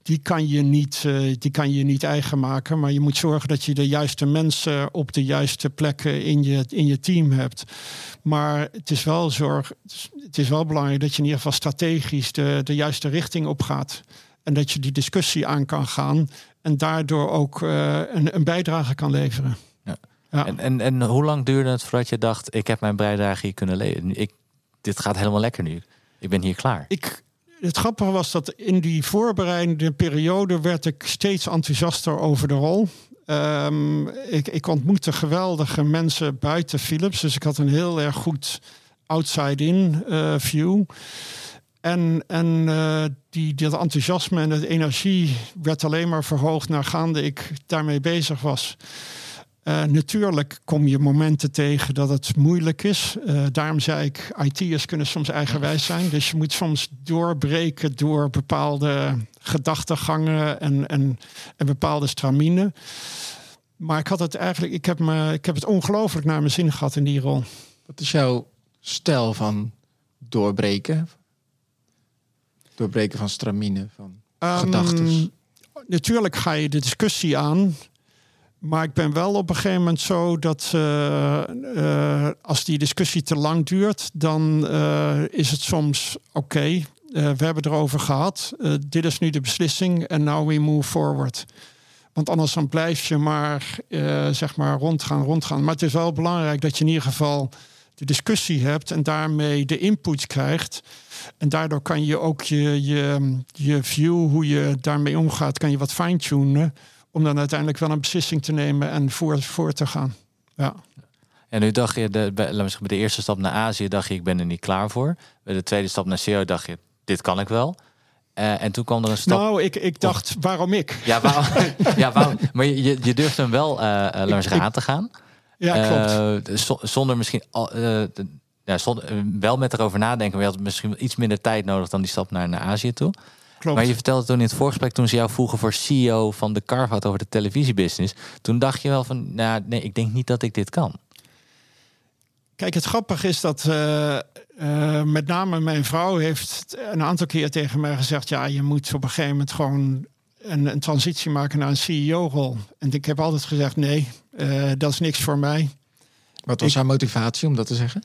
die kan, je niet, eh, die kan je niet eigen maken. Maar je moet zorgen dat je de juiste mensen op de juiste plekken in je, in je team hebt. Maar het is wel zorg, het is wel belangrijk dat je in ieder geval strategisch de, de juiste richting op gaat. En dat je die discussie aan kan gaan. En daardoor ook eh, een, een bijdrage kan leveren.
Ja.
Ja.
En, en, en hoe lang duurde het voordat je dacht, ik heb mijn bijdrage hier kunnen leveren? Ik, dit gaat helemaal lekker nu. Ik ben hier klaar.
ik, het grappige was dat in die voorbereidende periode werd ik steeds enthousiaster over de rol. Ehm, ik, ik ontmoette geweldige mensen buiten Philips, dus ik had een heel erg goed outside-in eh, view. En, en eh, die, dat enthousiasme en de energie werd alleen maar verhoogd naargaande ik daarmee bezig was. Eh, natuurlijk kom je momenten tegen dat het moeilijk is. Eh, daarom zei ik, IT'ers kunnen soms eigenwijs zijn. Dus je moet soms doorbreken door bepaalde gedachtegangen en, en, en bepaalde stramine. Maar ik had het eigenlijk, ik heb, me, ik heb het ongelooflijk naar mijn zin gehad in die rol.
Wat is jouw stijl van doorbreken? Doorbreken van stramine, van
Ehm,
gedachtes.
Natuurlijk ga je de discussie aan. Maar ik ben wel op een gegeven moment zo dat eh, eh, als die discussie te lang duurt, dan eh, is het soms oké. we hebben erover gehad. Eh, dit is nu de beslissing en now we move forward. Want anders dan blijf je maar, zeg maar rondgaan, rondgaan. Maar het is wel belangrijk dat je in ieder geval de discussie hebt en daarmee de input krijgt. En daardoor kan je ook je, je, je view, hoe je daarmee omgaat, kan je wat fine-tunen. Om dan uiteindelijk wel een beslissing te nemen en voor, voor te gaan. Ja.
En nu dacht je, de, bij, zeggen, bij de eerste stap naar Azië dacht je, ik ben er niet klaar voor. Bij de tweede stap naar CEO dacht je, dit kan ik wel. Uh, en toen kwam er een stap.
Nou, ik, ik dacht, waarom ik?
Ja, waarom, ja waarom, maar je, je durft hem wel, uh, we zeggen, aan te gaan.
Ja, klopt.
Uh, zonder misschien al, ja, zonder, wel met erover nadenken. Maar je had misschien iets minder tijd nodig dan die stap naar, naar Azië toe.
Klopt.
Maar je vertelde toen in het voorgesprek, toen ze jou vroegen voor CEO van de Carve over de televisiebusiness. Toen dacht je wel van, nou nee, ik denk niet dat ik dit kan.
Kijk, het grappige is dat uh, uh, met name mijn vrouw heeft een aantal keer tegen mij gezegd: ja, je moet op een gegeven moment gewoon een, een transitie maken naar een CEO-rol. En ik heb altijd gezegd: nee, uh, dat is niks voor mij.
Wat was ik, haar motivatie om dat te zeggen?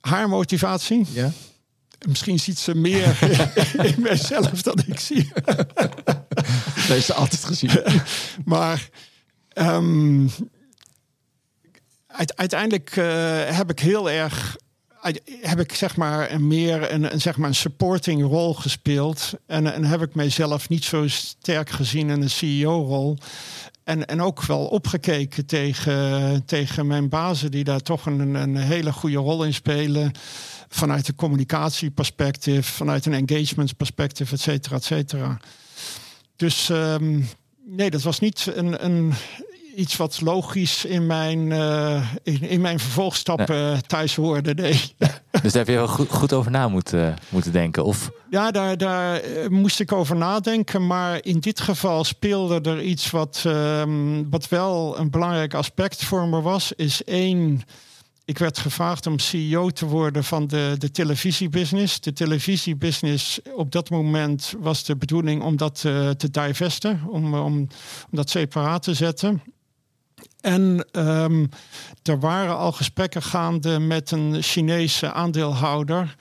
Haar motivatie?
Ja.
Misschien ziet ze meer in mijzelf dan ik zie.
Dat heeft ze altijd gezien.
maar um, uiteindelijk uh, heb ik heel erg heb ik zeg maar een meer een, een, zeg maar een supporting rol gespeeld. En, en heb ik mijzelf niet zo sterk gezien in een CEO-rol. En, en ook wel opgekeken tegen, tegen mijn bazen, die daar toch een, een hele goede rol in spelen. Vanuit een communicatieperspectief, vanuit een engagement-perspectief, et cetera, et cetera. Dus um, nee, dat was niet een, een, iets wat logisch in mijn, uh, in, in, mijn vervolgstappen thuis hoorde. Nee.
Dus daar heb je wel goed, goed over na moeten, moeten denken? Of?
Ja, daar, daar moest ik over nadenken. Maar in dit geval speelde er iets wat, um, wat wel een belangrijk aspect voor me was. Is één. Ik werd gevraagd om CEO te worden van de, de televisiebusiness. De televisiebusiness op dat moment was de bedoeling om dat uh, te divesten, om, om, om dat separaat te zetten. En um, er waren al gesprekken gaande met een Chinese aandeelhouder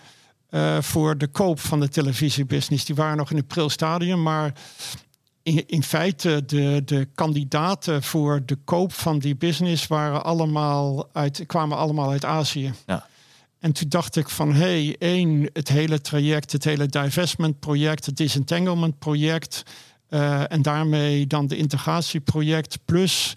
uh, voor de koop van de televisiebusiness. Die waren nog in het pril stadium, maar in, in, feite de, de kandidaten voor de koop van die business waren allemaal uit, kwamen allemaal uit Azië.
Ja.
En toen dacht ik van, hé, hey, één, het hele traject, het hele divestment project, het disentanglement project... Uh, en daarmee dan de integratieproject plus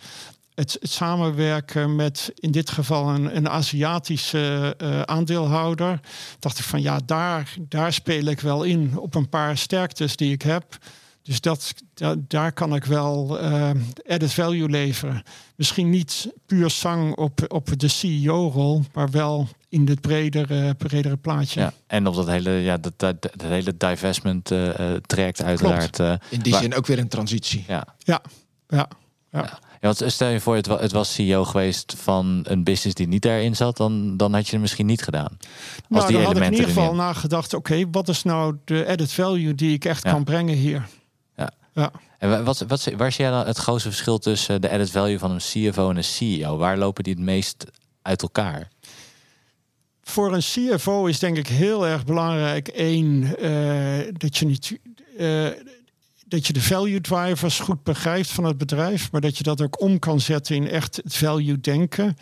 het, het, samenwerken met in dit geval een, een Aziatische uh, aandeelhouder. Dacht ik van ja, daar, daar speel ik wel in op een paar sterktes die ik heb. Dus dat, daar kan ik wel uh, added value leveren. Misschien niet puur zang op, op de CEO-rol, maar wel in dit bredere, bredere plaatje.
Ja, en op dat hele, ja, dat, dat, dat hele divestment uh, traject uiteraard.
in die waar, zin ook weer een transitie.
Ja,
ja, ja. ja.
ja. Ja, want stel je voor, het, het was CEO geweest van een business die niet daarin zat, dan, dan had je het misschien niet gedaan. Als
nou,
die
dan had ik in ieder geval nagedacht, oké, okay, wat is nou de added value die ik echt
Ja.
kan brengen hier?
Ja.
Ja.
En wat, wat, waar zie jij dan het grootste verschil tussen de added value van een CFO en een CEO? Waar lopen die het meest uit elkaar?
Voor een CFO is denk ik heel erg belangrijk één eh, dat je niet eh, dat je de value drivers goed begrijpt van het bedrijf, maar dat je dat ook om kan zetten in echt het value denken.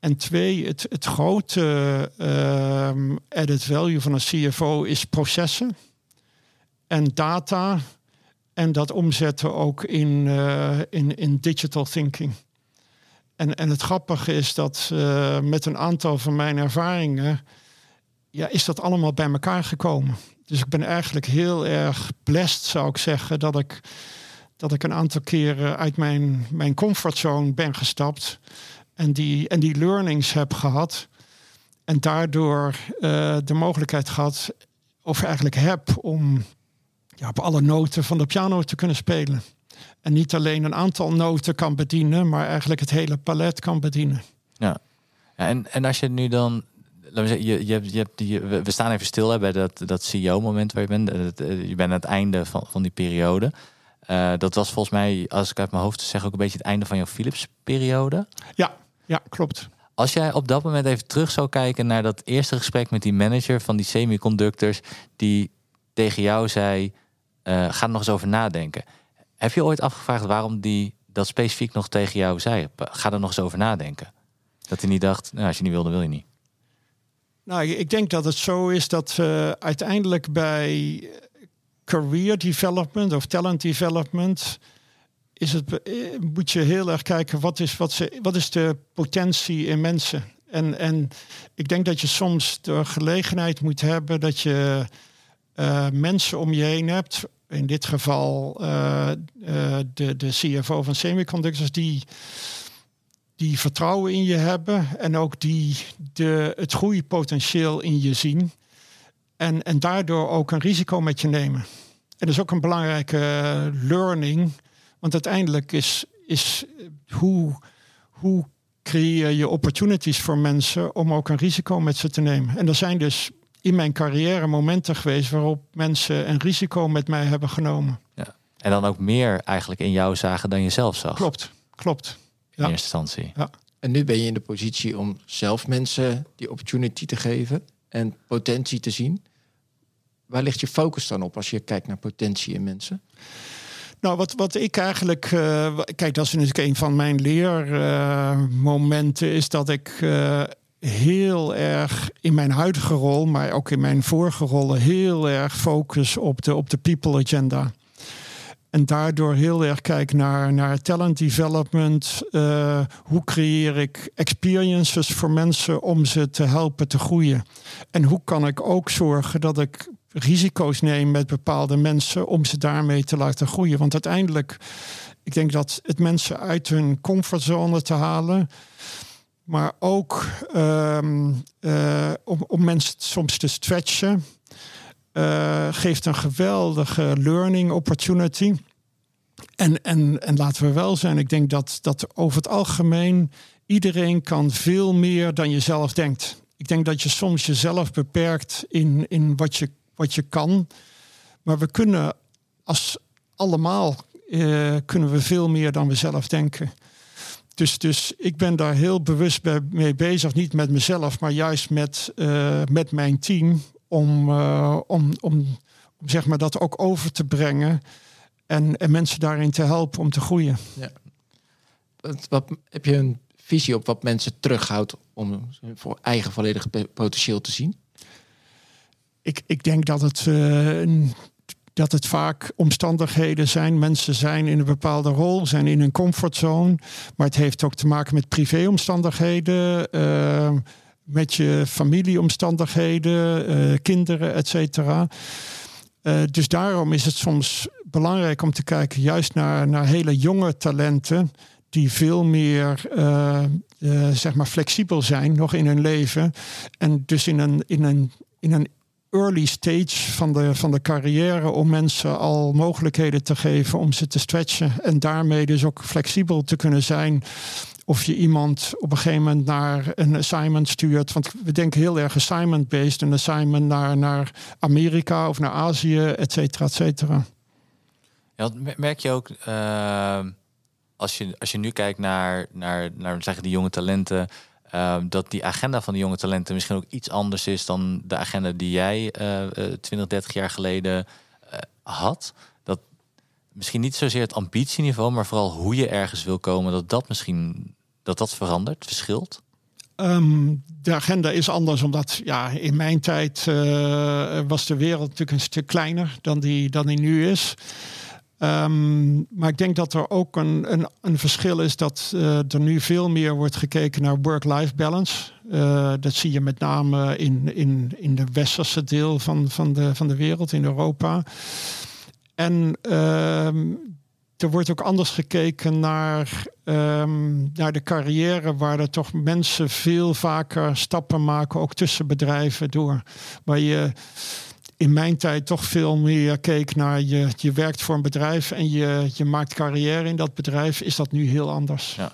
En twee, het, het grote uh, added value van een CFO is processen en data en dat omzetten ook in, uh, in, in digital thinking. En, en het grappige is dat uh, met een aantal van mijn ervaringen ja, is dat allemaal bij elkaar gekomen. Dus ik ben eigenlijk heel erg blessed, zou ik zeggen, dat ik, dat ik een aantal keren uit mijn, mijn comfortzone ben gestapt. En die, en die learnings heb gehad. En daardoor uh, de mogelijkheid gehad, of eigenlijk heb, om ja, op alle noten van de piano te kunnen spelen. En niet alleen een aantal noten kan bedienen, maar eigenlijk het hele palet kan bedienen.
Ja en, en als je nu dan we zeggen, je, je, je hebt die, we staan even stil hè, bij dat, dat CEO-moment waar je bent. Je bent aan het einde van, van die periode. Uh, dat was volgens mij, als ik uit mijn hoofd zeg, ook een beetje het einde van jouw Philips-periode.
Ja, ja, klopt.
Als jij op dat moment even terug zou kijken naar dat eerste gesprek met die manager van die semiconductors, die tegen jou zei: uh, ga er nog eens over nadenken. Heb je ooit afgevraagd waarom die dat specifiek nog tegen jou zei? Ga er nog eens over nadenken. Dat hij niet dacht, nou, als je niet wilde, wil je niet.
Nou, ik denk dat het zo is dat uiteindelijk bij career development of talent development is het, eh, moet je heel erg kijken wat is, wat, ze, wat is de potentie in mensen. En, en ik denk dat je soms de gelegenheid moet hebben dat je uh, mensen om je heen hebt. In dit geval uh, de, de CFO van Semiconductors, die, die vertrouwen in je hebben en ook die de, het groeipotentieel in je zien. En, en daardoor ook een risico met je nemen. En dat is ook een belangrijke learning. Want uiteindelijk is, is hoe, hoe creëer je opportunities voor mensen om ook een risico met ze te nemen. En er zijn dus in mijn carrière momenten geweest waarop mensen een risico met mij hebben genomen.
Ja. En dan ook meer eigenlijk in jou zagen dan je zelf zag.
Klopt, klopt.
In eerste instantie.
Ja.
En nu ben je in de positie om zelf mensen die opportunity te geven en potentie te zien. Waar ligt je focus dan op als je kijkt naar potentie in mensen?
Nou, wat, wat ik eigenlijk. Uh, kijk, dat is natuurlijk een van mijn leermomenten. Uh, is dat ik uh, heel erg in mijn huidige rol, maar ook in mijn vorige rollen, heel erg focus op de, op de people agenda. En daardoor heel erg kijk naar, naar talent development. Uh, hoe creëer ik experiences voor mensen om ze te helpen te groeien? En hoe kan ik ook zorgen dat ik risico's neem met bepaalde mensen om ze daarmee te laten groeien? Want uiteindelijk, ik denk dat het mensen uit hun comfortzone te halen maar ook um, uh, om, om mensen soms te stretchen. Uh, geeft een geweldige learning opportunity. En, en, en laten we wel zijn, ik denk dat, dat over het algemeen iedereen kan veel meer dan je zelf denkt. Ik denk dat je soms jezelf beperkt in, in wat, je, wat je kan. Maar we kunnen als allemaal uh, kunnen we veel meer dan we zelf denken. Dus, dus ik ben daar heel bewust mee bezig. Niet met mezelf, maar juist met, uh, met mijn team. Om, uh, om, om, om zeg maar dat ook over te brengen. En, en mensen daarin te helpen om te groeien.
Ja. Wat, wat, heb je een visie op wat mensen terughoudt om voor eigen volledig potentieel te zien?
Ik, ik denk dat het uh, dat het vaak omstandigheden zijn. Mensen zijn in een bepaalde rol, zijn in een comfortzone. Maar het heeft ook te maken met privéomstandigheden, uh, met je familieomstandigheden, uh, kinderen, et cetera. Uh, dus daarom is het soms belangrijk om te kijken juist naar, naar hele jonge talenten die veel meer uh, zeg maar flexibel zijn nog in hun leven. En dus in een, in een, in een early stage van de, van de carrière om mensen al mogelijkheden te geven om ze te stretchen en daarmee dus ook flexibel te kunnen zijn. Of je iemand op een gegeven moment naar een assignment stuurt. Want we denken heel erg assignment-based. Een assignment naar, naar Amerika of naar Azië, et cetera, et cetera.
Ja, merk je ook, uh, als, je, als je nu kijkt naar, naar, naar zeggen, die jonge talenten... Uh, dat die agenda van de jonge talenten misschien ook iets anders is dan de agenda die jij uh, 20, 30 jaar geleden uh, had. Misschien niet zozeer het ambitieniveau, maar vooral hoe je ergens wil komen, dat dat misschien dat dat verandert, verschilt.
Um, de agenda is anders, omdat ja, in mijn tijd uh, was de wereld natuurlijk een stuk kleiner dan die, dan die nu is. Um, maar ik denk dat er ook een, een, een verschil is dat uh, er nu veel meer wordt gekeken naar work-life balance. Uh, dat zie je met name in, in, in de westerse deel van, van, de, van de wereld, in Europa. En um, er wordt ook anders gekeken naar, um, naar de carrière, waar er toch mensen veel vaker stappen maken, ook tussen bedrijven door. Waar je in mijn tijd toch veel meer keek naar je, je werkt voor een bedrijf en je, je maakt carrière in dat bedrijf, is dat nu heel anders.
Ja,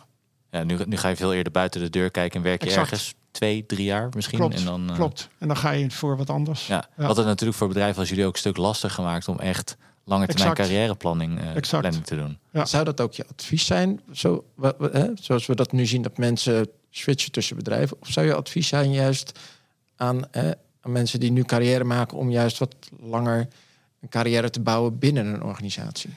ja nu, nu ga je veel eerder buiten de deur kijken en werk je exact. ergens twee, drie jaar misschien.
Klopt,
en dan,
uh... klopt. En dan ga je voor wat anders.
Ja, ja. Wat het natuurlijk voor bedrijven als jullie ook een stuk lastig gemaakt om echt lange termijn carrièreplanning uh, planning te doen.
Ja. Zou dat ook je advies zijn? Zo, hè? Zoals we dat nu zien, dat mensen switchen tussen bedrijven. Of zou je advies zijn juist aan... Eh, aan mensen die nu carrière maken om juist wat langer een carrière te bouwen binnen een organisatie?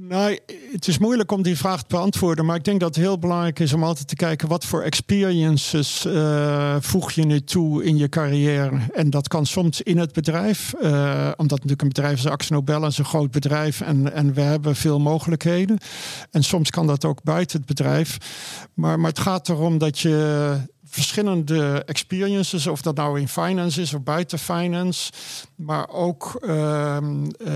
Nou, het is moeilijk om die vraag te beantwoorden. Maar ik denk dat het heel belangrijk is om altijd te kijken wat voor experiences uh, voeg je nu toe in je carrière. En dat kan soms in het bedrijf. Uh, omdat natuurlijk een bedrijf als Axel Nobel is een groot bedrijf. En, en we hebben veel mogelijkheden. En soms kan dat ook buiten het bedrijf. Maar, maar het gaat erom dat je verschillende experiences, of dat nou in finance is of buiten finance, maar ook um, uh,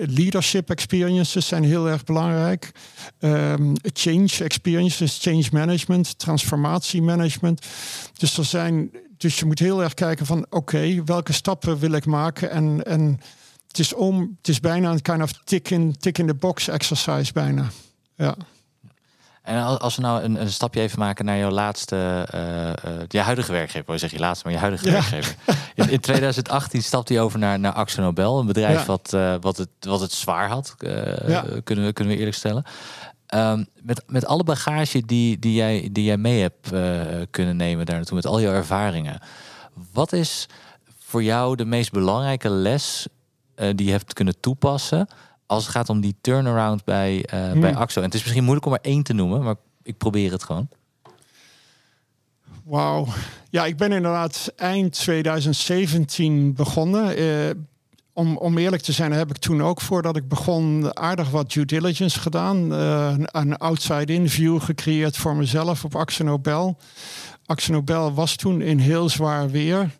leadership experiences zijn heel erg belangrijk. Um, change experiences, change management, transformatiemanagement. Dus er zijn, dus je moet heel erg kijken van oké, welke stappen wil ik maken en, en het is om, het is bijna een kind of tick in, tick in the box exercise bijna. Ja.
En als we nou een, een stapje even maken naar jouw laatste, uh, uh, je huidige werkgever, zeg je laatste, maar je huidige werkgever. In, in, 2018 stapte hij over naar, naar Axel Nobel, een bedrijf ja. wat, uh, wat, het, wat het zwaar had, ja. kunnen, we, kunnen we eerlijk stellen. Um, met, met alle bagage die, die, jij, die jij mee hebt kunnen nemen daar naartoe, met al je ervaringen. Wat is voor jou de meest belangrijke les die je hebt kunnen toepassen als het gaat om die turnaround bij, uh, hmm. bij Axo. En het is misschien moeilijk om er één te noemen, maar ik probeer het gewoon.
Wauw. Ja, ik ben inderdaad eind 2017 begonnen. Uh, om, om eerlijk te zijn, heb ik toen ook voordat ik begon aardig wat due diligence gedaan. Uh, een outside interview gecreëerd voor mezelf op Axo Nobel. Axo Nobel was toen in heel zwaar weer.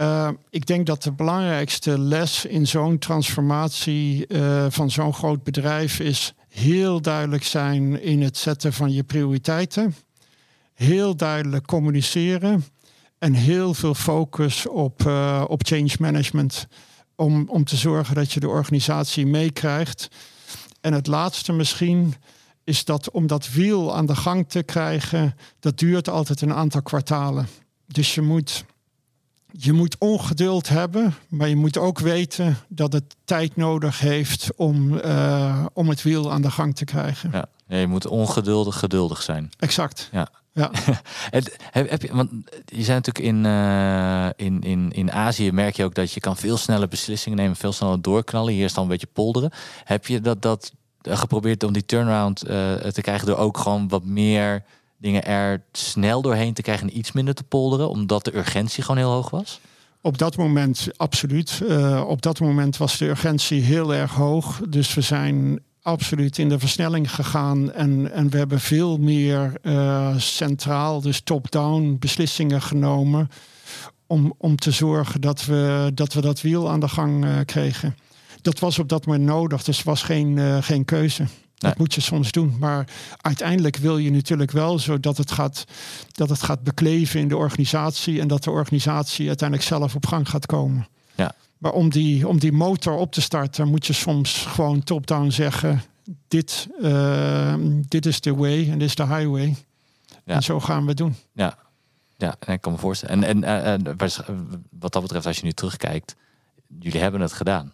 Uh, ik denk dat de belangrijkste les in zo'n transformatie uh, van zo'n groot bedrijf is heel duidelijk zijn in het zetten van je prioriteiten, heel duidelijk communiceren en heel veel focus op, uh, op change management om, om te zorgen dat je de organisatie meekrijgt. En het laatste misschien is dat om dat wiel aan de gang te krijgen, dat duurt altijd een aantal kwartalen. Dus je moet je moet ongeduld hebben, maar je moet ook weten dat het tijd nodig heeft om, uh, om het wiel aan de gang te krijgen.
Ja, je moet ongeduldig geduldig zijn.
Exact.
Ja.
Ja.
heb, heb je, want je zijn natuurlijk in, uh, in, in, in Azië merk je ook dat je kan veel sneller beslissingen nemen, veel sneller doorknallen. Hier is dan een beetje polderen. Heb je dat, dat geprobeerd om die turnaround uh, te krijgen door ook gewoon wat meer dingen er snel doorheen te krijgen en iets minder te polderen, omdat de urgentie gewoon heel hoog was?
Op dat moment absoluut. Uh, op dat moment was de urgentie heel erg hoog. Dus we zijn absoluut in de versnelling gegaan. En, en we hebben veel meer uh, centraal, dus top-down beslissingen genomen. Om, om te zorgen dat we, dat we dat wiel aan de gang uh, kregen. Dat was op dat moment nodig, dus was geen, geen keuze. Dat moet je soms doen. Maar uiteindelijk wil je natuurlijk wel zodat het gaat, dat het gaat bekleven in de organisatie. En dat de organisatie uiteindelijk zelf op gang gaat komen.
Ja.
Maar om die, om die motor op te starten, moet je soms gewoon top-down zeggen: dit, uh, dit is de way en dit is de highway. Ja. En zo gaan we het doen.
Ja, ja en ik kan me voorstellen. En, en uh, wat dat betreft, als je nu terugkijkt, jullie hebben het gedaan.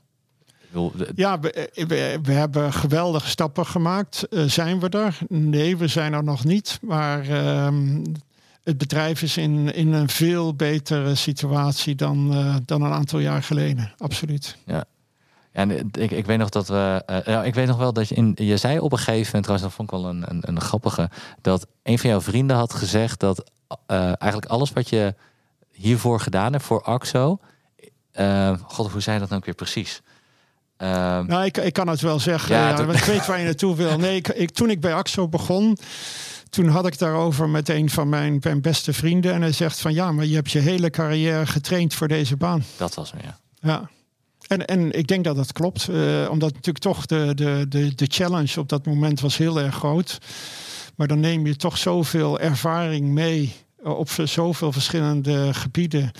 Ja, we, we, we, hebben geweldige stappen gemaakt. Uh, zijn we er? Nee, we zijn er nog niet. Maar uh, het bedrijf is in, in een veel betere situatie dan, uh, dan een aantal jaar geleden. Absoluut.
Ja. En ik, ik weet nog dat we. Uh, ik weet nog wel dat je in. Je zei op een gegeven moment, trouwens, dat vond ik wel een, een, een grappige. Dat een van jouw vrienden had gezegd dat eigenlijk alles wat je hiervoor gedaan hebt voor AXO. God, hoe zei dat nou weer precies?
Uh, nou, ik, ik kan het wel zeggen. Ja, ja, ik weet waar je naartoe wil. Nee, ik, ik, toen ik bij AXO begon, toen had ik daarover met een van mijn, mijn beste vrienden. En hij zegt van ja, maar je hebt je hele carrière getraind voor deze baan.
Dat was me, ja.
Ja. En, en ik denk dat dat klopt. Uh, omdat natuurlijk toch de, de, de, de challenge op dat moment was heel erg groot. Maar dan neem je toch zoveel ervaring mee op zoveel verschillende gebieden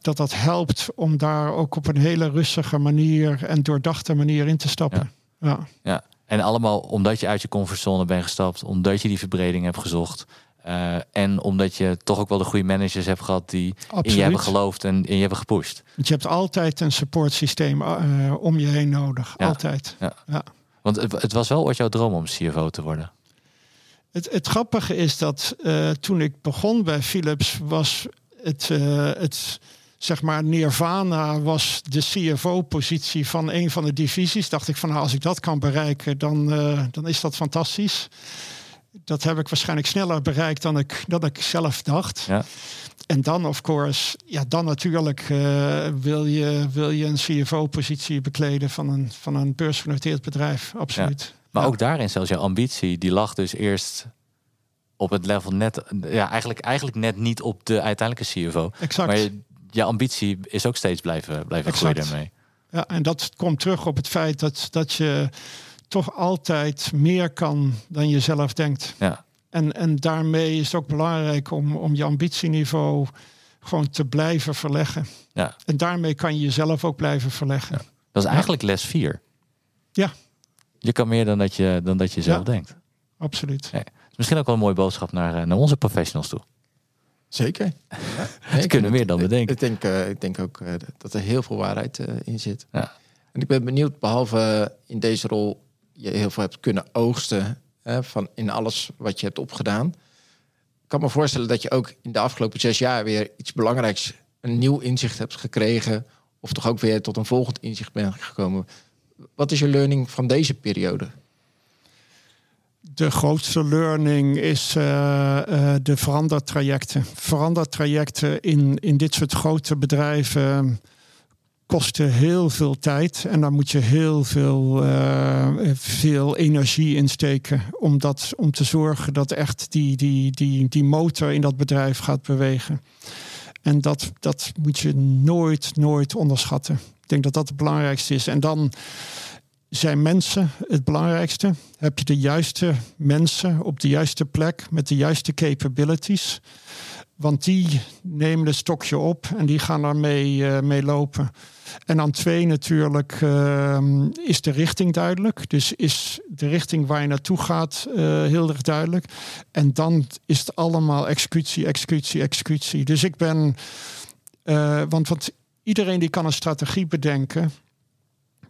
dat dat helpt om daar ook op een hele rustige manier en doordachte manier in te stappen.
Ja. ja. ja. En allemaal omdat je uit je comfortzone bent gestapt, omdat je die verbreding hebt gezocht. Uh, en omdat je toch ook wel de goede managers hebt gehad die Absoluut. in je hebben geloofd en in je hebben gepusht.
Want je hebt altijd een supportsysteem uh, om je heen nodig.
Ja.
Altijd.
Ja. ja. Want het, het, was wel ooit jouw droom om CFO te worden.
Het, het grappige is dat uh, toen ik begon bij Philips was het, het zeg maar, Nirvana was de CFO-positie van een van de divisies. Dacht ik van, nou, als ik dat kan bereiken, dan, uh, dan is dat fantastisch. Dat heb ik waarschijnlijk sneller bereikt dan ik, dan ik zelf dacht.
Ja.
En dan, of course, ja, dan natuurlijk uh, wil, je, wil je een CFO-positie bekleden van een, van een beursgenoteerd bedrijf. Absoluut.
Ja. Maar ook daarin zelfs je ambitie, die lag dus eerst op het level net, ja, eigenlijk, eigenlijk net niet op de uiteindelijke CFO.
Exact.
Maar je, je ambitie is ook steeds blijven, blijven groeien daarmee.
Ja, en dat komt terug op het feit dat, dat je toch altijd meer kan dan je zelf denkt.
Ja.
En, en daarmee is het ook belangrijk om, om je ambitieniveau gewoon te blijven verleggen.
Ja.
En daarmee kan je jezelf ook blijven verleggen. Ja.
Dat is eigenlijk les 4.
Ja.
Je kan meer dan dat je, dan dat je zelf denkt.
Absoluut.
Nee. Misschien ook wel een mooie boodschap naar, eh, naar onze professionals toe.
Zeker.
Ja. nee, kunnen meer dan we denken.
Ik denk, uh, ik denk ook uh, dat er heel veel waarheid uh, in zit.
Ja.
En ik ben benieuwd, behalve in deze rol je heel veel hebt kunnen oogsten van in alles wat je hebt opgedaan. Ik kan me voorstellen dat je ook in de afgelopen zes jaar weer iets belangrijks, een nieuw inzicht hebt gekregen. Of toch ook weer tot een volgend inzicht bent gekomen. Wat is je learning van deze periode?
De grootste learning is uh, uh, de verandertrajecten. Verandertrajecten in, in dit soort grote bedrijven kosten heel veel tijd. En daar moet je heel veel, uh, veel energie in steken. Om, dat, om te zorgen dat echt die, die, die, die motor in dat bedrijf gaat bewegen. En dat, dat moet je nooit, nooit onderschatten. Ik denk dat dat het belangrijkste is. En dan zijn mensen het belangrijkste. Heb je de juiste mensen op de juiste plek met de juiste capabilities. Want die nemen het stokje op en die gaan daarmee uh, mee lopen. En dan twee natuurlijk uh, is de richting duidelijk. Dus is de richting waar je naartoe gaat uh, heel erg duidelijk. En dan is het allemaal executie, executie, executie. Dus ik ben... Uh, want, want iedereen die kan een strategie bedenken...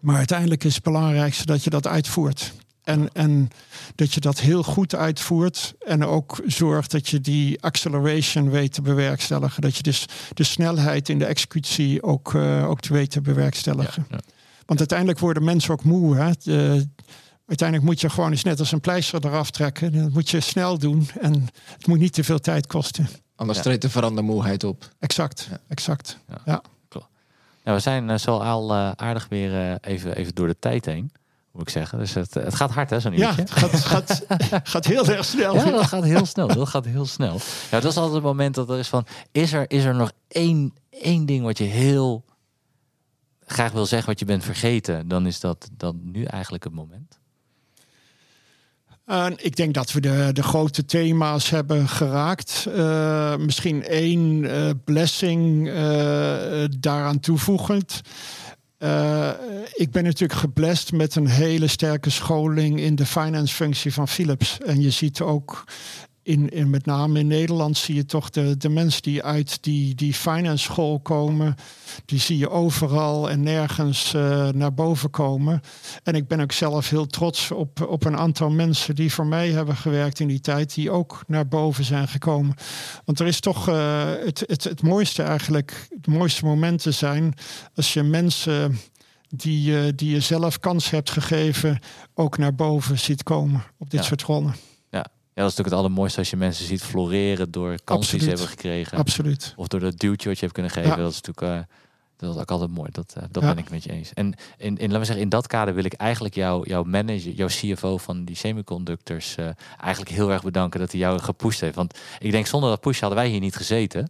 Maar uiteindelijk is het belangrijkste dat je dat uitvoert. En, en dat je dat heel goed uitvoert. En ook zorgt dat je die acceleration weet te bewerkstelligen. Dat je dus de snelheid in de executie ook, uh, ook weet te bewerkstelligen. Ja, ja. Want uiteindelijk worden mensen ook moe. Hè? De, uiteindelijk moet je gewoon eens net als een pleister eraf trekken. Dat moet je snel doen. En het moet niet te veel tijd kosten.
Anders treedt de verandermoeheid op.
Exact, exact. ja.
Nou, we zijn uh, zo al uh, aardig weer uh, even, even door de tijd heen, moet ik zeggen. Dus het, het gaat hard, hè, zo'n
Ja, het gaat, gaat, gaat heel erg snel.
Ja, dat gaat heel snel. Dat gaat heel snel. Ja, dat is altijd het moment dat er is van... Is er, is er nog één, één ding wat je heel graag wil zeggen, wat je bent vergeten? Dan is dat dan nu eigenlijk het moment.
Uh, ik denk dat we de, de grote thema's hebben geraakt. Uh, misschien één uh, blessing daaraan toevoegend. ik ben natuurlijk geblest met een hele sterke scholing in de finance functie van Philips. En je ziet ook in, in met name in Nederland zie je toch de, de mensen die uit die, die finance school komen, die zie je overal en nergens uh, naar boven komen. En ik ben ook zelf heel trots op, op een aantal mensen die voor mij hebben gewerkt in die tijd, die ook naar boven zijn gekomen. Want er is toch uh, het, het, het mooiste eigenlijk, de mooiste momenten zijn als je mensen die, uh, die je zelf kans hebt gegeven, ook naar boven ziet komen op dit
Ja.
soort rollen.
Ja, dat is natuurlijk het allermooiste als je mensen ziet floreren door kansen die ze hebben gekregen.
Absoluut.
Of door dat duwtje wat je hebt kunnen geven.
Ja.
Dat is natuurlijk uh, dat is ook altijd mooi. Dat, uh, dat
Ja.
ben ik met je eens. En in, in, laten we zeggen, in dat kader wil ik eigenlijk jou, jouw manager, jouw CFO van die semiconductors, uh, eigenlijk heel erg bedanken dat hij jou gepusht heeft. Want ik denk, zonder dat push hadden wij hier niet gezeten.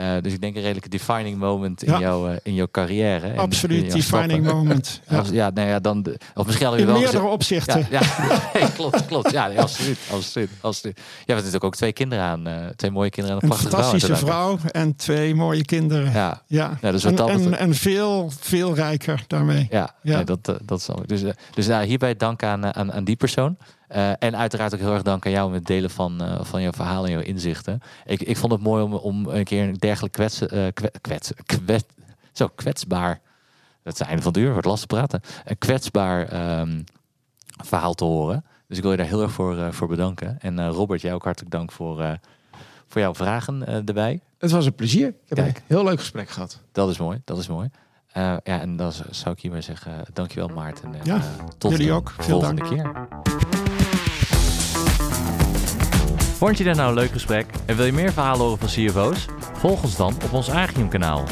Uh, dus ik denk een redelijke defining moment in,
Ja.
jouw, uh, in jouw carrière. en
Absoluut,
jouw
defining
stappen.
moment. Ja.
Als- Ja, nou ja, dan. De, of misschien hadden
In
we wel.
meerdere
gezegd-
opzichten.
ja, ja. Klopt, klopt. Ja, nee, absoluut, absoluut, absoluut. Jij hebt natuurlijk ook twee kinderen aan, eh, twee mooie kinderen aan een
Een
prachtige
fantastische
vrouw.
en twee mooie kinderen. Ja.
Ja, dus
en,
dat
en, en veel, veel rijker daarmee.
ja,
Ja.
Nee, dat, dat snap ik. Dus, dus ja, hierbij dank aan, aan, aan die persoon. Eh, en uiteraard ook heel erg dank aan jou met het delen van, eh, van jouw verhaal en jouw inzichten. Ik, ik vond het mooi om, om een keer een dergelijk kwets, eh, kwe- kwets, kwet, zo kwetsbaar. Dat is het einde van het uur, wordt lastig praten. Een kwetsbaar ehm, verhaal te horen. Dus ik wil je daar heel erg voor, voor bedanken. En Robert, jij ook hartelijk dank voor, voor jouw vragen erbij.
Het was een plezier. Ik heb
Kijk.
een heel leuk gesprek gehad.
Dat is mooi, dat is mooi. Ja, en dan zou ik hierbij zeggen, dankjewel Maarten. En,
Ja,
tot
jullie
de
ook. Veel
volgende
dank.
keer.
Vond je dit nou een leuk gesprek en wil je meer verhalen horen van CFO's? Volg ons dan op ons Agium kanaal.